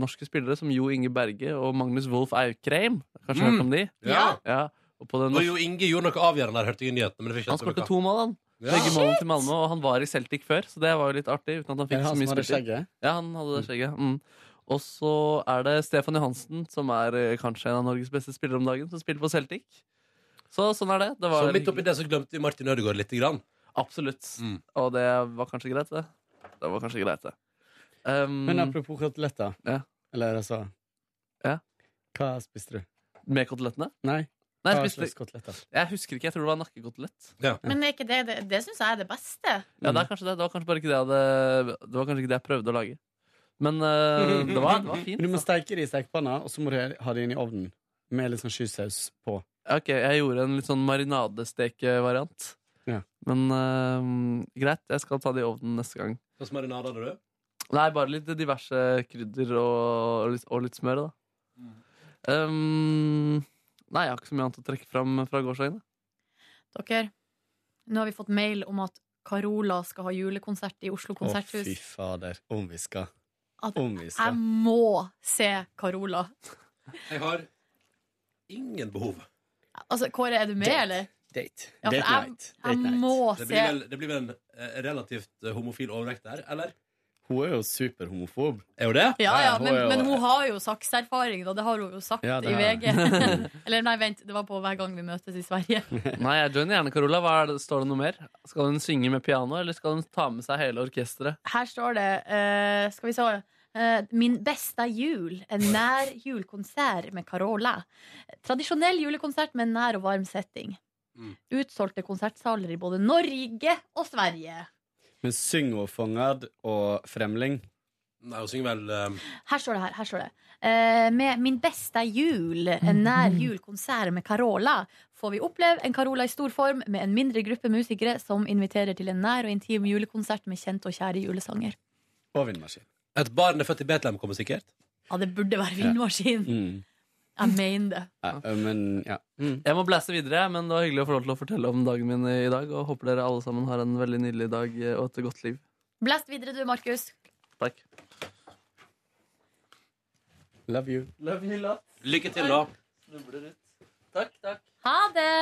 norske spillere som Jo Inge Berge og Magnus Wolff Aukrheim. Kanskje Mm. hørt om de? Ja. Ja. Og på den Og jo Inge gjorde noe avgjørende der, hørte jeg i nyhetene. Men det han å to mål, han. Ja. Begge målene til Malmö, og han var i Celtic før, så det var jo litt artig. Uten at han fikk så mye spilletid. Ja, han hadde det skjegget. Mm. Og så er det Stefan Johansen, som er eh, kanskje en av Norges beste spillere om dagen, som spiller på Celtic. Så sånn er det. det var Så midt oppi det så glemte vi Martin Ødegaard lite grann. Absolutt. Mm. Og det var kanskje greit, det. Det var kanskje greit, det. Um, Men apropos koteletter. Ja. Eller altså Ja. Hva spiste du? med kotelettene? Nei, Nei, jeg, spiste, jeg husker ikke. Jeg tror det var nakkekotelett. Men er ikke det det, det syns jeg er det beste. Ja, det er kanskje det. Det var kanskje bare ikke det jeg hadde Det var kanskje ikke det jeg prøvde å lage. Men uh, *laughs* det, var, det var fint. Men du må steike det i stekepanna, og så må du ha det inn i ovnen. Med litt sånn skysaus på. Ok, jeg gjorde en litt sånn marinadestekevariant. Ja. Men uh, greit, jeg skal ta det i ovnen neste gang. Hva slags marinade hadde du? Nei, bare litt diverse krydder og, og, litt, og litt smør, da. Um, nei, jeg har ikke så mye annet å trekke fram fra gårsdagen. da. Dere, nå har vi fått mail om at Carola skal ha julekonsert i Oslo konserthus. Å, fy fader. Om vi skal. At Om vi jeg må se Carola. Jeg har ingen behov. Altså, Kåre, er du med, Date. eller? Date. Ja, for Date jeg- night. Jeg Date night. må Det blir vel, det blir vel en eh, relativt eh, homofil overvekt der, eller? Hun er jo superhomofob. Er hun det? Ja, ja, hun men, er jo- men hun har jo sakserfaring, da. det har hun jo sagt Ja, det i har VG. *laughs* Eller nei, vent, det var på hver gang vi møtes i Sverige. *laughs* Nei, jeg joiner gjerne Carola. Hva er det, står det noe mer? Skal hun synge med piano, eller skal hun ta med seg hele orkesteret? Her står det eh, Skal vi se Min beste jul, en nær julkonsert med Carola. Tradisjonell julekonsert med nær og varm setting. Mm. Utsolgte konsertsaler i både Norge og Sverige. Men synger hun fangad og fremling? Nei, hun synger vel eh, Her står det her. her står det eh, Med Min beste jul, en nær julkonsert med Carola, får vi oppleve en Carola i stor form med en mindre gruppe musikere som inviterer til en nær og intim julekonsert med kjente og kjære julesanger. Og vindmaskin. Et barn er født i Betlehem kommer sikkert. Ja, det burde være vindmaskin. Mm. Jeg mener det. Ja, men ja. Mm. Jeg må blæse videre, men det var hyggelig å få lov til å fortelle om dagen min i dag. Og håper dere alle sammen har en veldig nydelig dag og et godt liv. Blæst videre du, Markus. Takk. Love you. Love you lot. Lykke til, da. Snubler ut. Takk, takk. Ha det!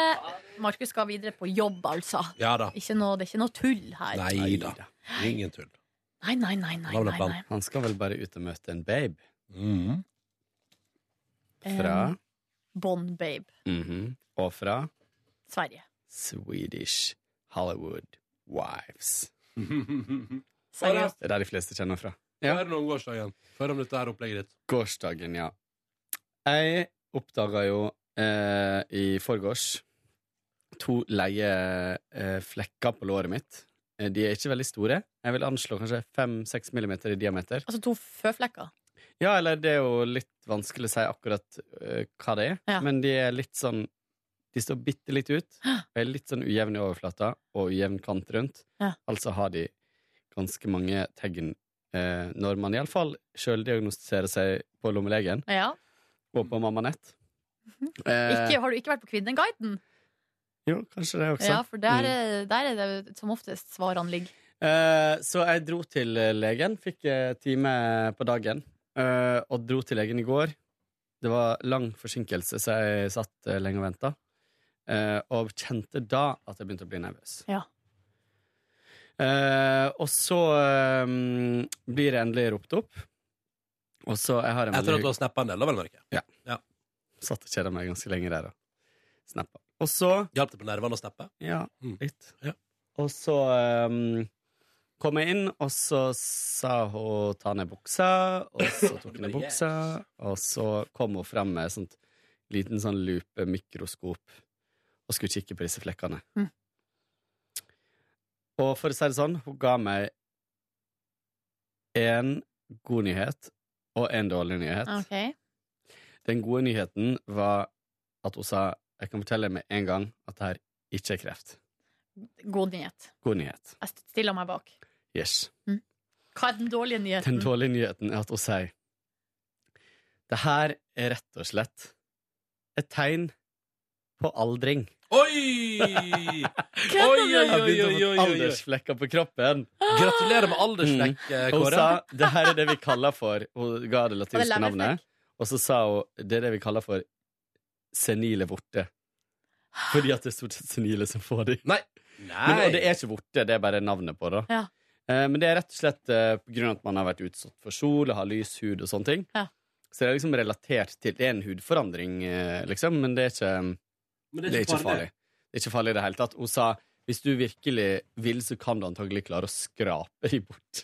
Markus skal videre på jobb, altså. Ja da. Ikke noe, det er ikke noe tull her. Nei da. Ingen tull. Nei, nei, nei. nei, Hva nei, nei. Han skal vel bare ut og møte en babe Mhm. fra Eh, Bond Babe. Mhm. Og fra Sverige. Swedish Hollywood Wives. *laughs* Seriøst. Det er der de fleste kjenner fra. Ja. Er det noen gårsdagen? Før om dette her opplegget ditt. Gårsdagen, ja. Jeg oppdaga jo eh, i forgårs to leie eh, flekker på låret mitt. Eh, De er ikke veldig store. Jeg vil anslå kanskje fem-seks millimeter i diameter. Altså to føflekker. Ja, eller det er jo litt vanskelig å si akkurat uh, hva det er, Ja. men de er litt sånn De står bitte litt ut, og er litt sånn ujevn i overflata og ujevn kant rundt. Ja. Altså har de ganske mange tegn uh, når man iallfall sjøldiagnostiserer seg på lommelegen Ja. og på Mammanett. -hmm. Eh, har du ikke vært på Kvinneguiden? Jo, kanskje det også. Ja, for der, Mm. er- der er det som oftest svarene ligger. Uh, så jeg dro til eh, legen, fikk eh, time på dagen, Uh, og dro til legen i går. Det var lang forsinkelse, så jeg satt lenge og venta. Uh, og kjente da at jeg begynte å bli nervøs. Ja. Eh, og så eh, blir jeg endelig ropt opp. Og så jeg har en Etter at du har snappa en del, da, vel, Norge? Ja. Ja. Satt og kjeda meg ganske lenge der og snappa. Og så Hjalp det på nervene å steppe? Ja, Mm. litt. Ja. Og så um, kom jeg inn, og så sa hun ta ned buksa, og så tok hun ned *laughs* buksa, og så kom hun frem med sånt liten sånn lupe mikroskop og skulle kikke på disse flekkene. Mm. Og for å si det sånn, hun ga meg en god nyhet og en dårlig nyhet. Okay. Den gode nyheten var at hun sa jeg kan fortelle med en gang at det her ikke er kreft. God nyhet. God nyhet. Jeg stiller meg bak. Yes. Hva er den dårlige nyheten? Den dårlige nyheten er at hun sier Det her er rett og slett et tegn på aldring. Oi! *laughs* Oi, oi, oi, oi, oi, få oi, oi. aldersflekker på kroppen. Gratulerer med aldersflekk, Kåre Hun sa det her er det vi kaller for Hun ga det latinske navnet. Og så sa hun det er det vi kaller for senile vorter. Fordi at det er stort sett senile som får dem. Nei. Men, og det er ikke vorte, det er bare navnet på det. Ja. Eh, Men det er rett og slett eh, på grunn av at man har vært utsatt for sol og har lys hud og sånne ting. Ja. Så det er liksom relatert til Det er en hudforandring, eh, liksom, men det er ikke, Men det er ikke farlig. Det er ikke farlig i det hele tatt. Hun sa hvis du virkelig vil, så kan du antagelig klare å skrape dem bort.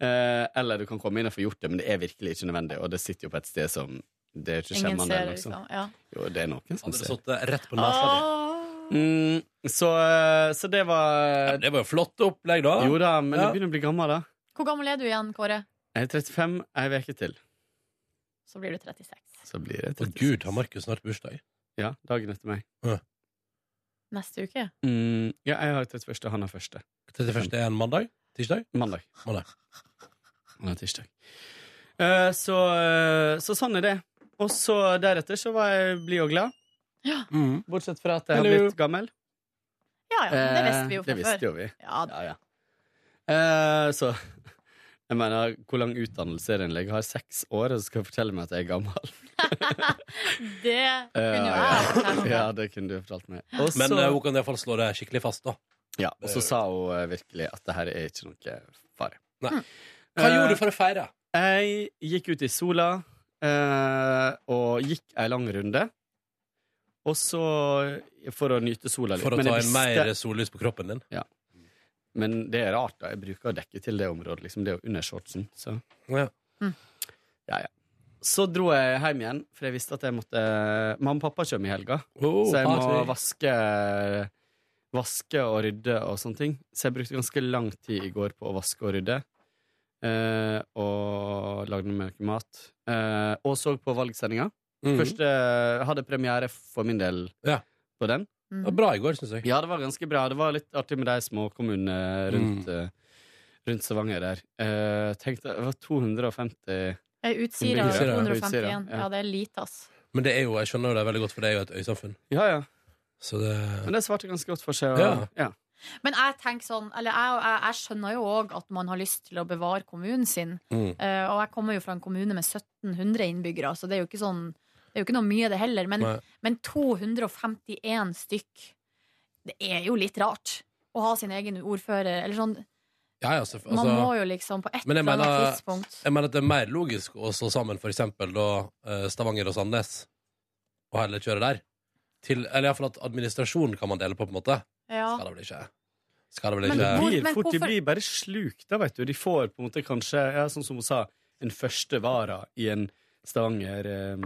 Eh, eller du kan komme inn og få gjort det, men det er virkelig ikke nødvendig. Og det sitter jo på et sted som Det er ikke Ingen skjemmende. ser, eller liksom. Ja. Jo, det er noen som Hadde det ser. sittet rett på nesa ah. Mm, så, eh, så det var Det var jo flott opplegg, da. Jo da, men Ja. jeg begynner å bli gammel, da. Hvor gammel er du igjen, Kåre? Jeg er 35 ei uke til. Så blir du 36. Så blir det Å gud, har Markus snart bursdag? Ja, dagen etter meg. Neste uke? Mm, ja, jeg har 31., han har første. 31. er en mandag? Tirsdag? Mandag. Mandag. Han tirsdag. Uh, så, uh, så sånn er det. Og så deretter så var jeg blid og glad. Ja. Mm. Bortsett fra at jeg har blitt gammel. Ja, ja, men det visste vi jo fra før. det visste jo vi. Ja, Ja, ja. Eh, så *laughs* jeg mener, hvor lang utdannelse er det en lege har? Seks år, og så skal jeg fortelle meg at jeg er gammel? *laughs* Det Eh, kunne jo jeg fortalt meg. Ja, det kunne du fortalt meg. Også, Men eh, hun kan iallfall slå det skikkelig fast, da. Ja, og så sa hun eh, virkelig at det her er ikke noe fare. Nei. Mm. Hva Eh, gjorde du for å feire? Jeg gikk ut i sola eh, og gikk ei lang runde. Og så for å nyte sola litt. For å Men ta jeg visste- mer sollys på kroppen din? Ja. Men det er rart, da. Jeg bruker å dekke til det området. Liksom. Det er jo under shortsen. Så. Ja. Mm. Ja, ja. Så dro jeg hjem igjen, for jeg visste at jeg måtte Mamma og pappa kommer i helga, Oh, så jeg må vaske Vaske og rydde og sånne ting. Så jeg brukte ganske lang tid i går på å vaske og rydde. Eh, og lagde noe mat. Eh, og så på valgsendinga. Mhm. Første hadde premiere for min del Ja. på den. Det var bra i går, syns jeg. Ja, det var ganske bra. Det var litt artig med de småkommunene rundt, Mm. rundt Stavanger der. Eh, tenkte, det var 250 Eh, Utsira Utsira, 251. Utsira, ja. Ja, det er lite, ass. Men det er jo, jeg skjønner jo det er veldig godt, for det er jo et øysamfunn. Ja, ja. Så det Men det svarte ganske godt for seg. Ja. Ja. Men jeg tenker sånn Eller jeg, jeg, jeg skjønner jo òg at man har lyst til å bevare kommunen sin. Mm. Uh, og jeg kommer jo fra en kommune med 1700 innbyggere, så det er jo ikke sånn Det er jo ikke noe mye, det heller. Men, men 251 stykk Det er jo litt rart å ha sin egen ordfører. Eller sånn Ja, ja, altså, Man må jo liksom på et eller annet mener, tidspunkt jeg mener at det er mer logisk å slå sammen for eksempel da eh, Stavanger og Sandnes, og heller kjøre der. Til, eller iallfall at administrasjonen kan man dele på, på en måte. Ja. Skal det vel ikke? Skal det vel Men hvor- blir men fort, de blir bare slukt, da, vet du. De får på en måte kanskje, ja, sånn som hun sa, en første vara i en Stavanger eh,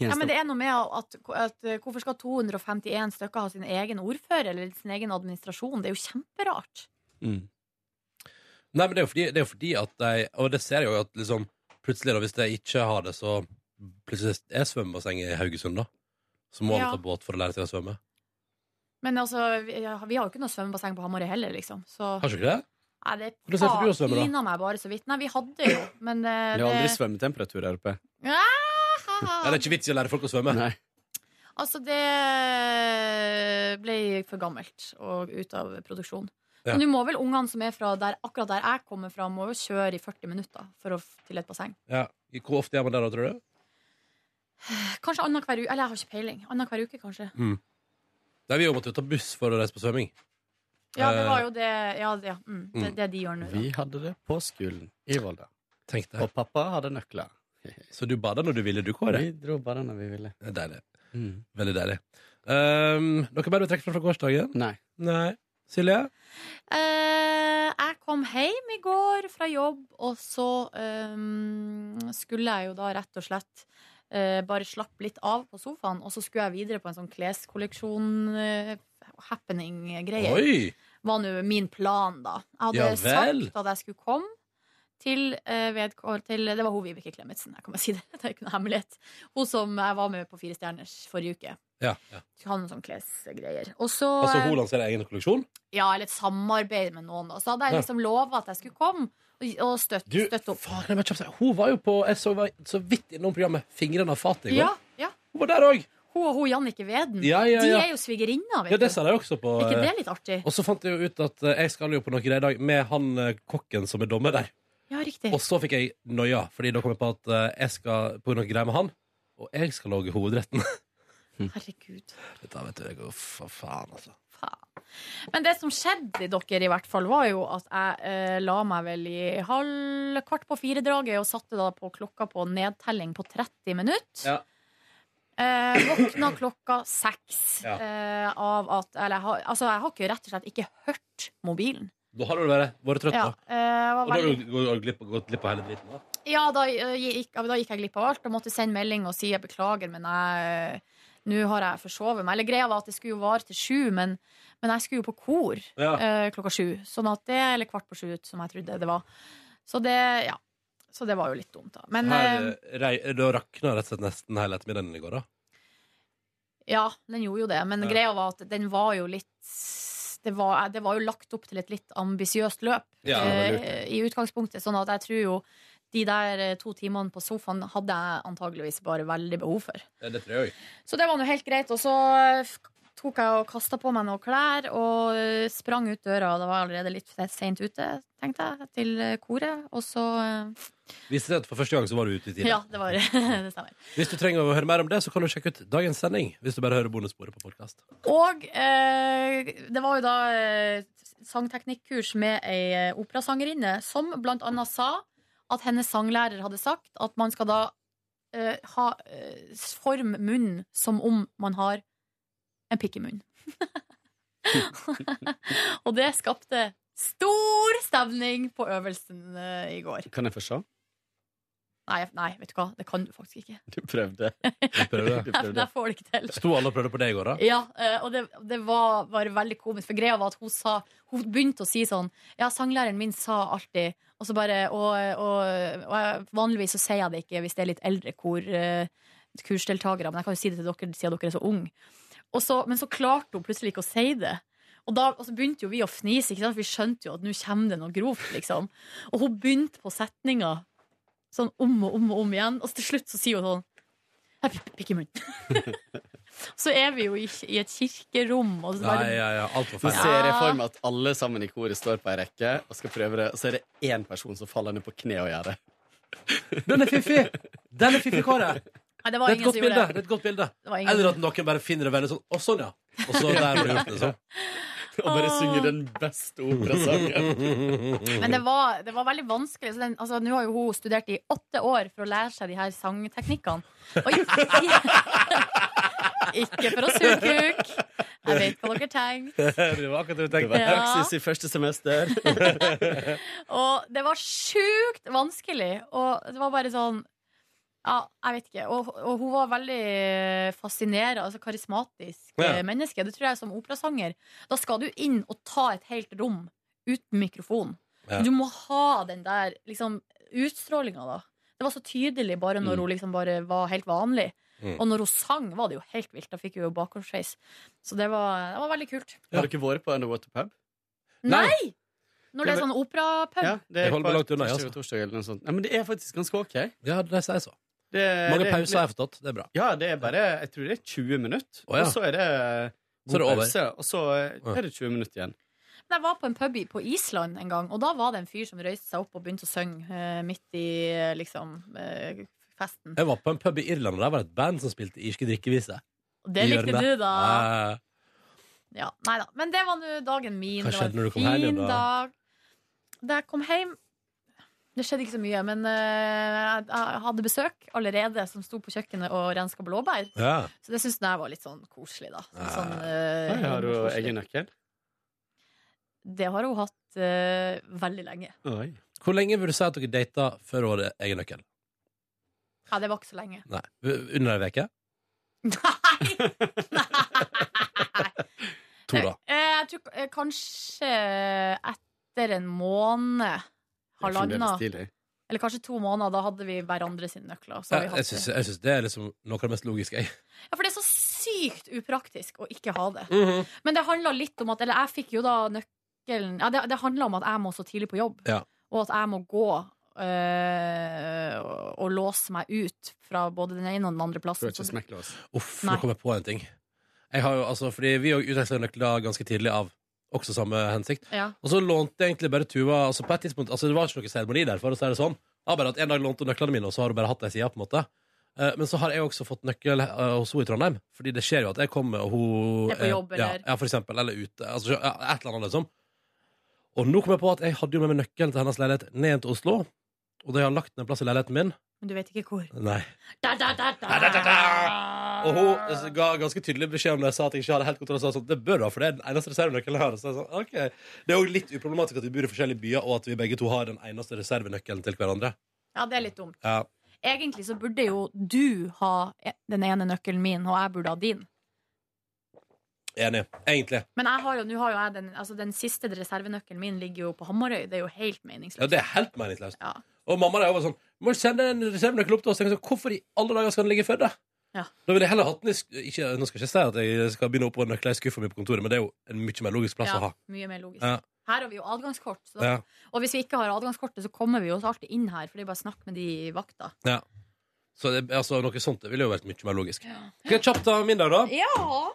i en Ja, men det er noe med at, at at, Hvorfor skal 251 stykker ha sin egen ordfører eller sin egen administrasjon? Det er jo kjemperart. Mm. Nei, men det er jo fordi, det er fordi at de Og det ser jeg jo at liksom Plutselig, da, hvis de ikke har det, så plutselig er svømmebasseng i Haugesund, da. Så må Ja. alle ta båt for å lære seg å svømme. Men altså, vi, ja, vi har jo ikke noe svømmebasseng på Hamarøy heller, liksom. Så Har ikke det? Nei, det Hvordan ser å svømme, da? pina meg bare så vidt. Nei, vi hadde jo, men eh, Det har aldri det svømmetemperatur her oppe. Ja, det er ikke vits i å lære folk å svømme. Nei. Altså, det ble for gammelt og ut av produksjon. Ja. Men nå må vel ungene som er fra der, akkurat der jeg kommer fra, må jo kjøre i 40 minutter for å f- til et basseng. Ja. Hvor ofte er man der da, tror du? Kanskje annenhver uke. Eller jeg har ikke peiling. Annenhver uke, kanskje. Mm. Nei, vi måtte jo ta buss for å reise på svømming. Ja, det Eh, var jo det Ja, det, ja. Mm, det, Mm. det de gjør nå. da. Vi hadde det på skolen i Volda. Tenk det. Og pappa hadde nøkler. *laughs* Så du bada når du ville, du, Kåre? Vi dro bare når vi ville. Det er deilig. Mm. Veldig deilig. Um, noe mer du trekker fra fra gårsdagen? Nei. Nei. Silje? Eh, jeg kom hjem i går fra jobb, og så um, skulle jeg jo da rett og slett eh, bare slapp litt av på sofaen, og så skulle jeg videre på en sånn kleskolleksjon eh, Var nå min plan, da. Jeg hadde sagt at jeg skulle komme. Til, eh, til Det var hun Vibeke Klemetsen, jeg kan bare si det. *laughs* Det er ikke noe hemmelighet. Hun som jeg var med på Fire stjerners forrige uke. Ja, ja. Noen sånn klesgreier. Og så Altså, hun lanserer egen kolleksjon? ja, eller et samarbeid med noen. Da. Så hadde jeg liksom lova at jeg skulle komme og, og støtte, Du, støtte opp. faen, jeg kjapt si, hun var jo på Jeg så, var så vidt innom programmet Fingrene av fatet i går. Ja, ja. Hun var der òg! Hun og hun Jannicke Veden. Ja, ja, De ja. er jo svigerinner, vet Ja, det du. sa de også på Er ikke det eh, litt artig? Og så fant jeg jo ut at eh, jeg skal jo på noe greier i dag med han eh, kokken som er dommer der. Ja, riktig. Og så fikk jeg noia, fordi da kom jeg på at eh, jeg skal på noe greier med han. Og jeg skal lage hovedretten. Herregud. Dette vet du, jeg går for faen, altså. Men det som skjedde dere, i hvert fall, var jo at jeg eh, la meg vel i halv kvart på fire-draget og satte da på klokka på nedtelling på 30 minutter. Ja. Eh, våkna klokka seks Ja. eh, av at Eller jeg har, altså, jeg har ikke rett og slett ikke hørt mobilen. Da har du vært, vært trøtt, Ja, da. eh, jeg Og da har du gått glipp, av hele dritten. da Ja, da, eh, gikk, da gikk jeg glipp av alt og måtte sende melding og si jeg beklager, men jeg nå har jeg forsovet meg. Eller greia var at det skulle jo vare til sju, men, men jeg skulle jo på kor Ja. uh, klokka sju. Sånn at det, eller kvart på sju, som jeg trodde det var. Så det, ja. Så det var jo litt dumt, da. Men Her, eh, eh, rei, da rakna rett og slett nesten hele ettermiddagen i går, da. ja, den gjorde jo det. Men Ja. greia var at den var jo litt det var, det var jo lagt opp til et litt ambisiøst løp Ja, det eh, i utgangspunktet. Sånn at jeg tror jo de der to timene på sofaen hadde jeg antageligvis bare veldig behov for. Det tror òg. Så det var nå helt greit. Og så tok jeg og kasta på meg noen klær og eh, sprang ut døra. Det var allerede litt seint ute, tenkte jeg, til eh, koret. Og så eh, Viste det at for første gang så var du ute i tide. Ja, det var *laughs* det stemmer. Hvis du trenger å høre mer om det, så kan du sjekke ut dagens sending. Hvis du bare hører bonussporet på podkast. Og eh, det var jo da eh, sangteknikkurs med ei operasangerinne som blant annet sa at hennes sanglærer hadde sagt at man skal da eh, ha form munnen som om man har en pikk i munnen. *laughs* og det skapte stor stemning på øvelsen eh, i går. Kan jeg få se? Nei, nei, vet du hva, det kan du faktisk ikke. Du prøvde. *laughs* prøvde. Du prøvde. får det ikke til. Sto alle og prøvde på det i går, da? Ja, eh, og det, det var bare veldig komisk. For greia var at hun sa Hun begynte å si sånn Ja, sanglæreren min sa alltid Og så bare Og, og, og vanligvis så sier jeg det ikke hvis det er litt eldre kor, uh, kursdeltakere, men jeg kan jo si det til dere siden dere er så unge. Og så, men så klarte hun plutselig ikke å si det. Og, da, og så begynte jo vi å fnise, ikke sant? for vi skjønte jo at nå kommer det noe grovt. liksom Og hun begynte på setninga sånn om og om og om igjen, og til slutt så sier hun sånn pikk- i munnen. *laughs* så er vi jo i, i et kirkerom, og så Ja, Nei, ja, ja. Alt var Så feil. ser jeg for meg at alle sammen i koret står på ei rekke og skal prøve det, og så er det én person som faller ned på kne og gjør det. Den er fiffig! Den er fiffig, Kåre. Nei, det Det er bilde. Det er et godt bilde. Eller at noen bare finner det veldig sånn Å, sånn, ja. Og så *laughs* der var det gjort det sånn. *laughs* Og bare synger den beste operasangen. *laughs* Men det var, det var veldig vanskelig. Så den, altså, Nå har jo hun studert i åtte år for å lære seg de her sangteknikkene. Og ikke, ikke for å suge kuk. Jeg vet hva dere tenker. det var akkurat det tenkte Det var tenkte. Ja. praksis i første semester. Og det var sjukt vanskelig. Og det var bare sånn Ja, jeg vet ikke. Og, og hun var veldig fascinerende, altså karismatisk Ja. eh, menneske. Det tror jeg som operasanger. Da skal du inn og ta et helt rom uten mikrofon. Ja. Du må ha den der liksom, utstrålinga, da. Det var så tydelig bare når Mm. hun liksom bare var helt vanlig. Mm. Og når hun sang, var det jo helt vilt. Da fikk hun jo bakhåndsfeis Så det var, det var veldig kult. Har du ikke vært på Underwater Pub? Nei. Nei! Når det er sånn operapub. Ja, det Jeg holder meg langt unna, altså. torsdag. Nei, men det er faktisk ganske ok. Ja, de sier så. Det, Mange det- pauser har jeg forstått. Det er bra. Ja, det er bare Jeg tror det er 20 minutter, Oh, ja. og så er det Så er det over. pause, og så er det 20 minutter igjen. Men Jeg var på en pub på Island en gang, og da var det en fyr som røyste seg opp og begynte å synge eh, midt i eh, liksom eh, festen. Jeg var på en pub i Irland, og der var det et band som spilte irske drikkeviser. Det likte du, da. Ja. Ja, nei da. Men det var nå dagen min. Hva det var skjedde når du kom en hjem fin igjen, da? dag. Da jeg kom hjem Det skjedde ikke så mye, men eh, jeg hadde besøk allerede som sto på kjøkkenet og renska blåbær. Ja. Så det syns jeg var litt sånn koselig, da. Sånn, eh, har du koselig. egen nøkkel? Det har hun hatt eh, veldig lenge. Oi. Hvor lenge vil du si at dere data før hun hadde egen nøkkel? Ja, det var ikke så lenge. Nei. Under ei uke? *laughs* To, da. Eh, Jeg tror eh, kanskje etter en måned, Tidlig. eller kanskje to måneder, da hadde vi hverandre sine nøkler. Så har vi Jeg, jeg, syns, det. jeg syns det er liksom noe av det mest logiske. Jeg. Ja, for det er så sykt upraktisk å ikke ha det. Mhm. Men det handla litt om at Eller jeg fikk jo da nøkkelen ja, Det, det handla om at jeg må så tidlig på jobb, Ja. og at jeg må gå eh, og, og låse meg ut fra både den ene og den andre plassen. ikke Uff, Nei. nå kom jeg på en ting. Jeg har jo, altså, fordi Vi utveksla nøkler ganske tidlig av også samme hensikt. Ja. Og så lånte jeg egentlig bare Tuva altså på et tidspunkt, altså Det var ikke noe seremoni der, for å si det sånn. ja bare at En dag lånte hun nøklene mine, og så har hun bare hatt dem i sida. på en måte. Eh, Men så har jeg også fått nøkkel eh, hos henne i Trondheim. Fordi det skjer jo at jeg kommer, og hun Er på jobb, ja, eller? Ja, for eksempel. Eller ute. Altså, et eller annet, liksom. Og nå kom jeg på at jeg hadde jo med meg nøkkelen til hennes leilighet ned til Oslo. Og jeg har lagt ned en plass i leiligheten min Men du vet ikke hvor. Nei. Da, da, da, da. Og hun ga ganske tydelig beskjed om det. Jeg sa at jeg ikke hadde helt kontroll. Og sa sånn, det bør du ha, for det er den eneste reservenøkkelen jeg har. Så jeg sa, ok. Det er jo litt uproblematisk at vi bor i forskjellige byer, og at vi begge to har den eneste reservenøkkelen til hverandre. Ja, det er litt dumt. Ja. Egentlig så burde jo du ha den ene nøkkelen min, og jeg burde ha din. Enig. Egentlig. Men jeg har jo, nå har jo jeg den, altså den siste reservenøkkelen min ligger jo på Hamarøy. Det er jo helt meningsløst. Ja, det er helt meningsløst. Ja. Og mamma er jo sånn Må sende en reservenøkkel opp til oss. Jeg sånn, Hvorfor i alle dager skal den ligge før da? Ja. Da ville jeg heller hatt den i ikke, Nå skal jeg ikke si at jeg skal begynne opp oppbevare nøkler i skuffa mi på kontoret, men det er jo en mye mer logisk plass å ha. mye mer logisk. Ja. Her har vi jo adgangskort. Så, Ja. Og hvis vi ikke har adgangskortet, så kommer vi jo alltid inn her, for det er bare å snakke med de vakta. Ja. Så det, altså, noe sånt det ville jo vært mye mer logisk. Skal jeg kjapt ta min dag, da? Ja!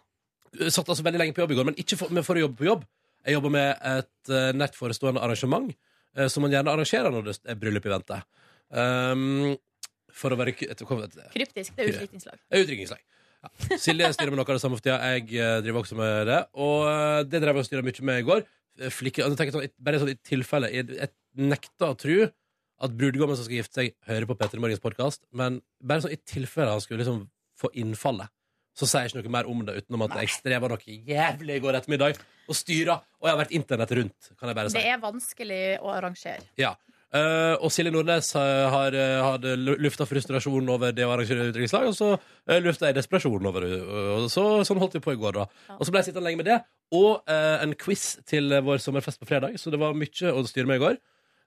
Satt altså veldig lenge på jobb i går, men ikke for, men for å jobbe på jobb. Jeg jobber med et uh, nært forestående arrangement uh, som man gjerne arrangerer når det er bryllup i vente. Um, for å være? Kryptisk. Det er utdrikningslag. Eh, Utdrikningslag. Ja. Silje styrer med noe av det samme for tida. Jeg eh, driver også med det. Og eh, det drev jeg og styra mye med i går. Flikker, altså, sånn, bare sånn i tilfelle Jeg, jeg nekter å tro at brudgommen som skal gifte seg, hører på Petter Morgens podkast, men bare sånn i tilfelle han skulle liksom få innfallet, så sier jeg ikke noe mer om det utenom at jeg strever noe jævlig i går ettermiddag og styrer, og jeg har vært internett rundt, kan jeg bare si. Det er vanskelig å arrangere. Ja. Uh, og Silje Nordnes uh, har, uh, hadde lufta frustrasjon over det å arrangere utdrikningslag, og så uh, lufta jeg desperasjon over det. Og så, sånn holdt vi på i går, da. Og så ble jeg sittende lenge med det, og eh, en quiz til eh, vår sommerfest på fredag, så det var mye å styre med i går.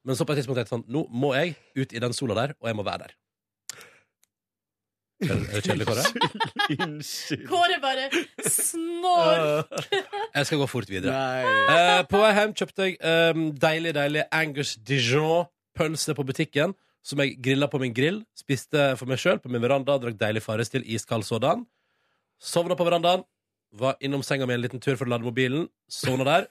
Men så på et tidspunkt tenkte jeg sånn, nå må jeg ut i den sola der, og jeg må være der. Er det er kjedelig, Kåre? Unnskyld. Kåre bare snår. *laughs* Jeg skal gå fort videre. Nei. Eh, på vei hjem kjøpte jeg um, deilig, deilig Angus Dijon-pølse på butikken. som jeg grilla på min grill. Spiste for meg sjøl på min veranda, drakk deilig Farris til iskald sådan. Sovna på verandaen. Var innom senga mi en liten tur for å lade mobilen. Sovna der.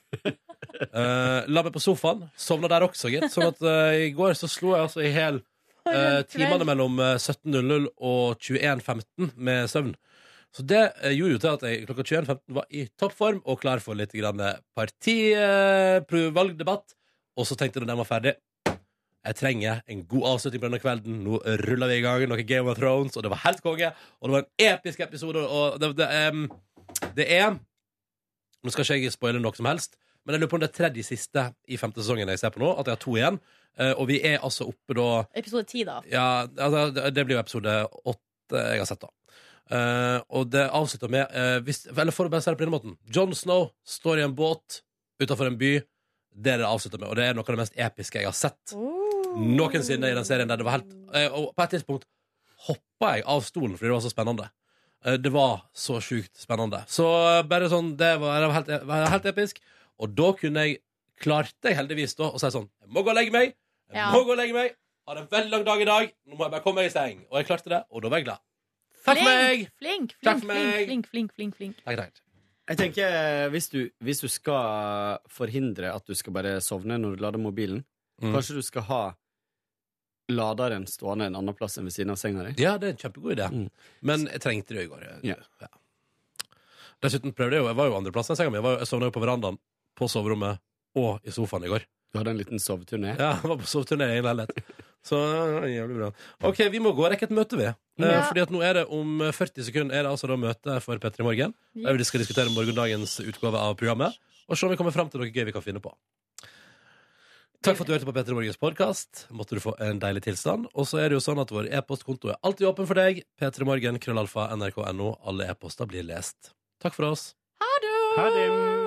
Uh, *laughs* la meg på sofaen. Sovna der også, gitt. Sånn at eh, i går så slo jeg altså i hel eh, timene mellom eh, 17.00 og 21.15 med søvn. Så det eh, gjorde jo til at jeg klokka 21.15 var i toppform og klar for litt partivalgdebatt. Og så tenkte jeg når den var ferdig jeg trenger en god avslutning på denne kvelden. Nå ruller vi i gang noe Game of Thrones, og det var helt konge. Og det var en episk episode. Og det, det, um, det er Nå skal ikke jeg spoile noe som helst, men jeg lurer på om det er tredje siste i femte sesongen jeg ser på nå. At jeg har to igjen. Eh, Og vi er altså oppe da Episode ti, da. ja, altså, det- blir jo episode åtte jeg har sett, da. Uh, og det avslutter med uh, hvis, Eller for å bare si det på denne måten. John Snow står i en båt utenfor en by. Det er det det avslutter med, og det er noe av det mest episke jeg har sett noensinne i den serien. Der det var helt, uh, og på et tidspunkt hoppa jeg av stolen fordi det var så spennende. Det var så sjukt spennende. Så bare sånn, det var, det var, helt, helt episk. Og da kunne jeg klarte jeg heldigvis da å si sånn Jeg må gå og legge meg. Jeg Ja. må gå og legge meg. Har en veldig lang dag i dag. Nå må jeg bare komme meg i seng. Og jeg klarte det, og da var jeg glad. Takk for meg! Flink, Takk flink, for flink, meg. flink, flink, flink, flink. Takk, takk. Jeg tenker, eh, hvis du, hvis du skal forhindre at du skal bare sovne når du lader mobilen, Mm. kanskje du skal ha laderen stående en annen plass enn ved siden av senga di? Ja, det er en kjempegod idé. Mm. Men jeg trengte det jo i går. Ja. Ja. Dessuten prøvde jeg jo Jeg var jo andreplass i senga mi. Jeg, var jo- jeg sovna jo på verandaen, på soverommet og i sofaen i går. Du hadde en liten soveturné? Ja, jeg var på soveturné i leilighet. Så jævlig bra. OK, vi må gå og rekke et møte, vi. Eh, Ja. Fordi at nå er det om 40 sekunder er det altså da møte for Petter i morgen. Der vi skal diskutere morgendagens utgave av programmet. Og se om vi kommer fram til noe gøy vi kan finne på. Takk for at du hørte på Petter i Morgens podkast. Måtte du få en deilig tilstand. Og så er det jo sånn at vår e-postkonto er alltid åpen for deg. P3morgen, krøllalfa, nrk.no. Alle e-poster blir lest. Takk for oss. Ha det!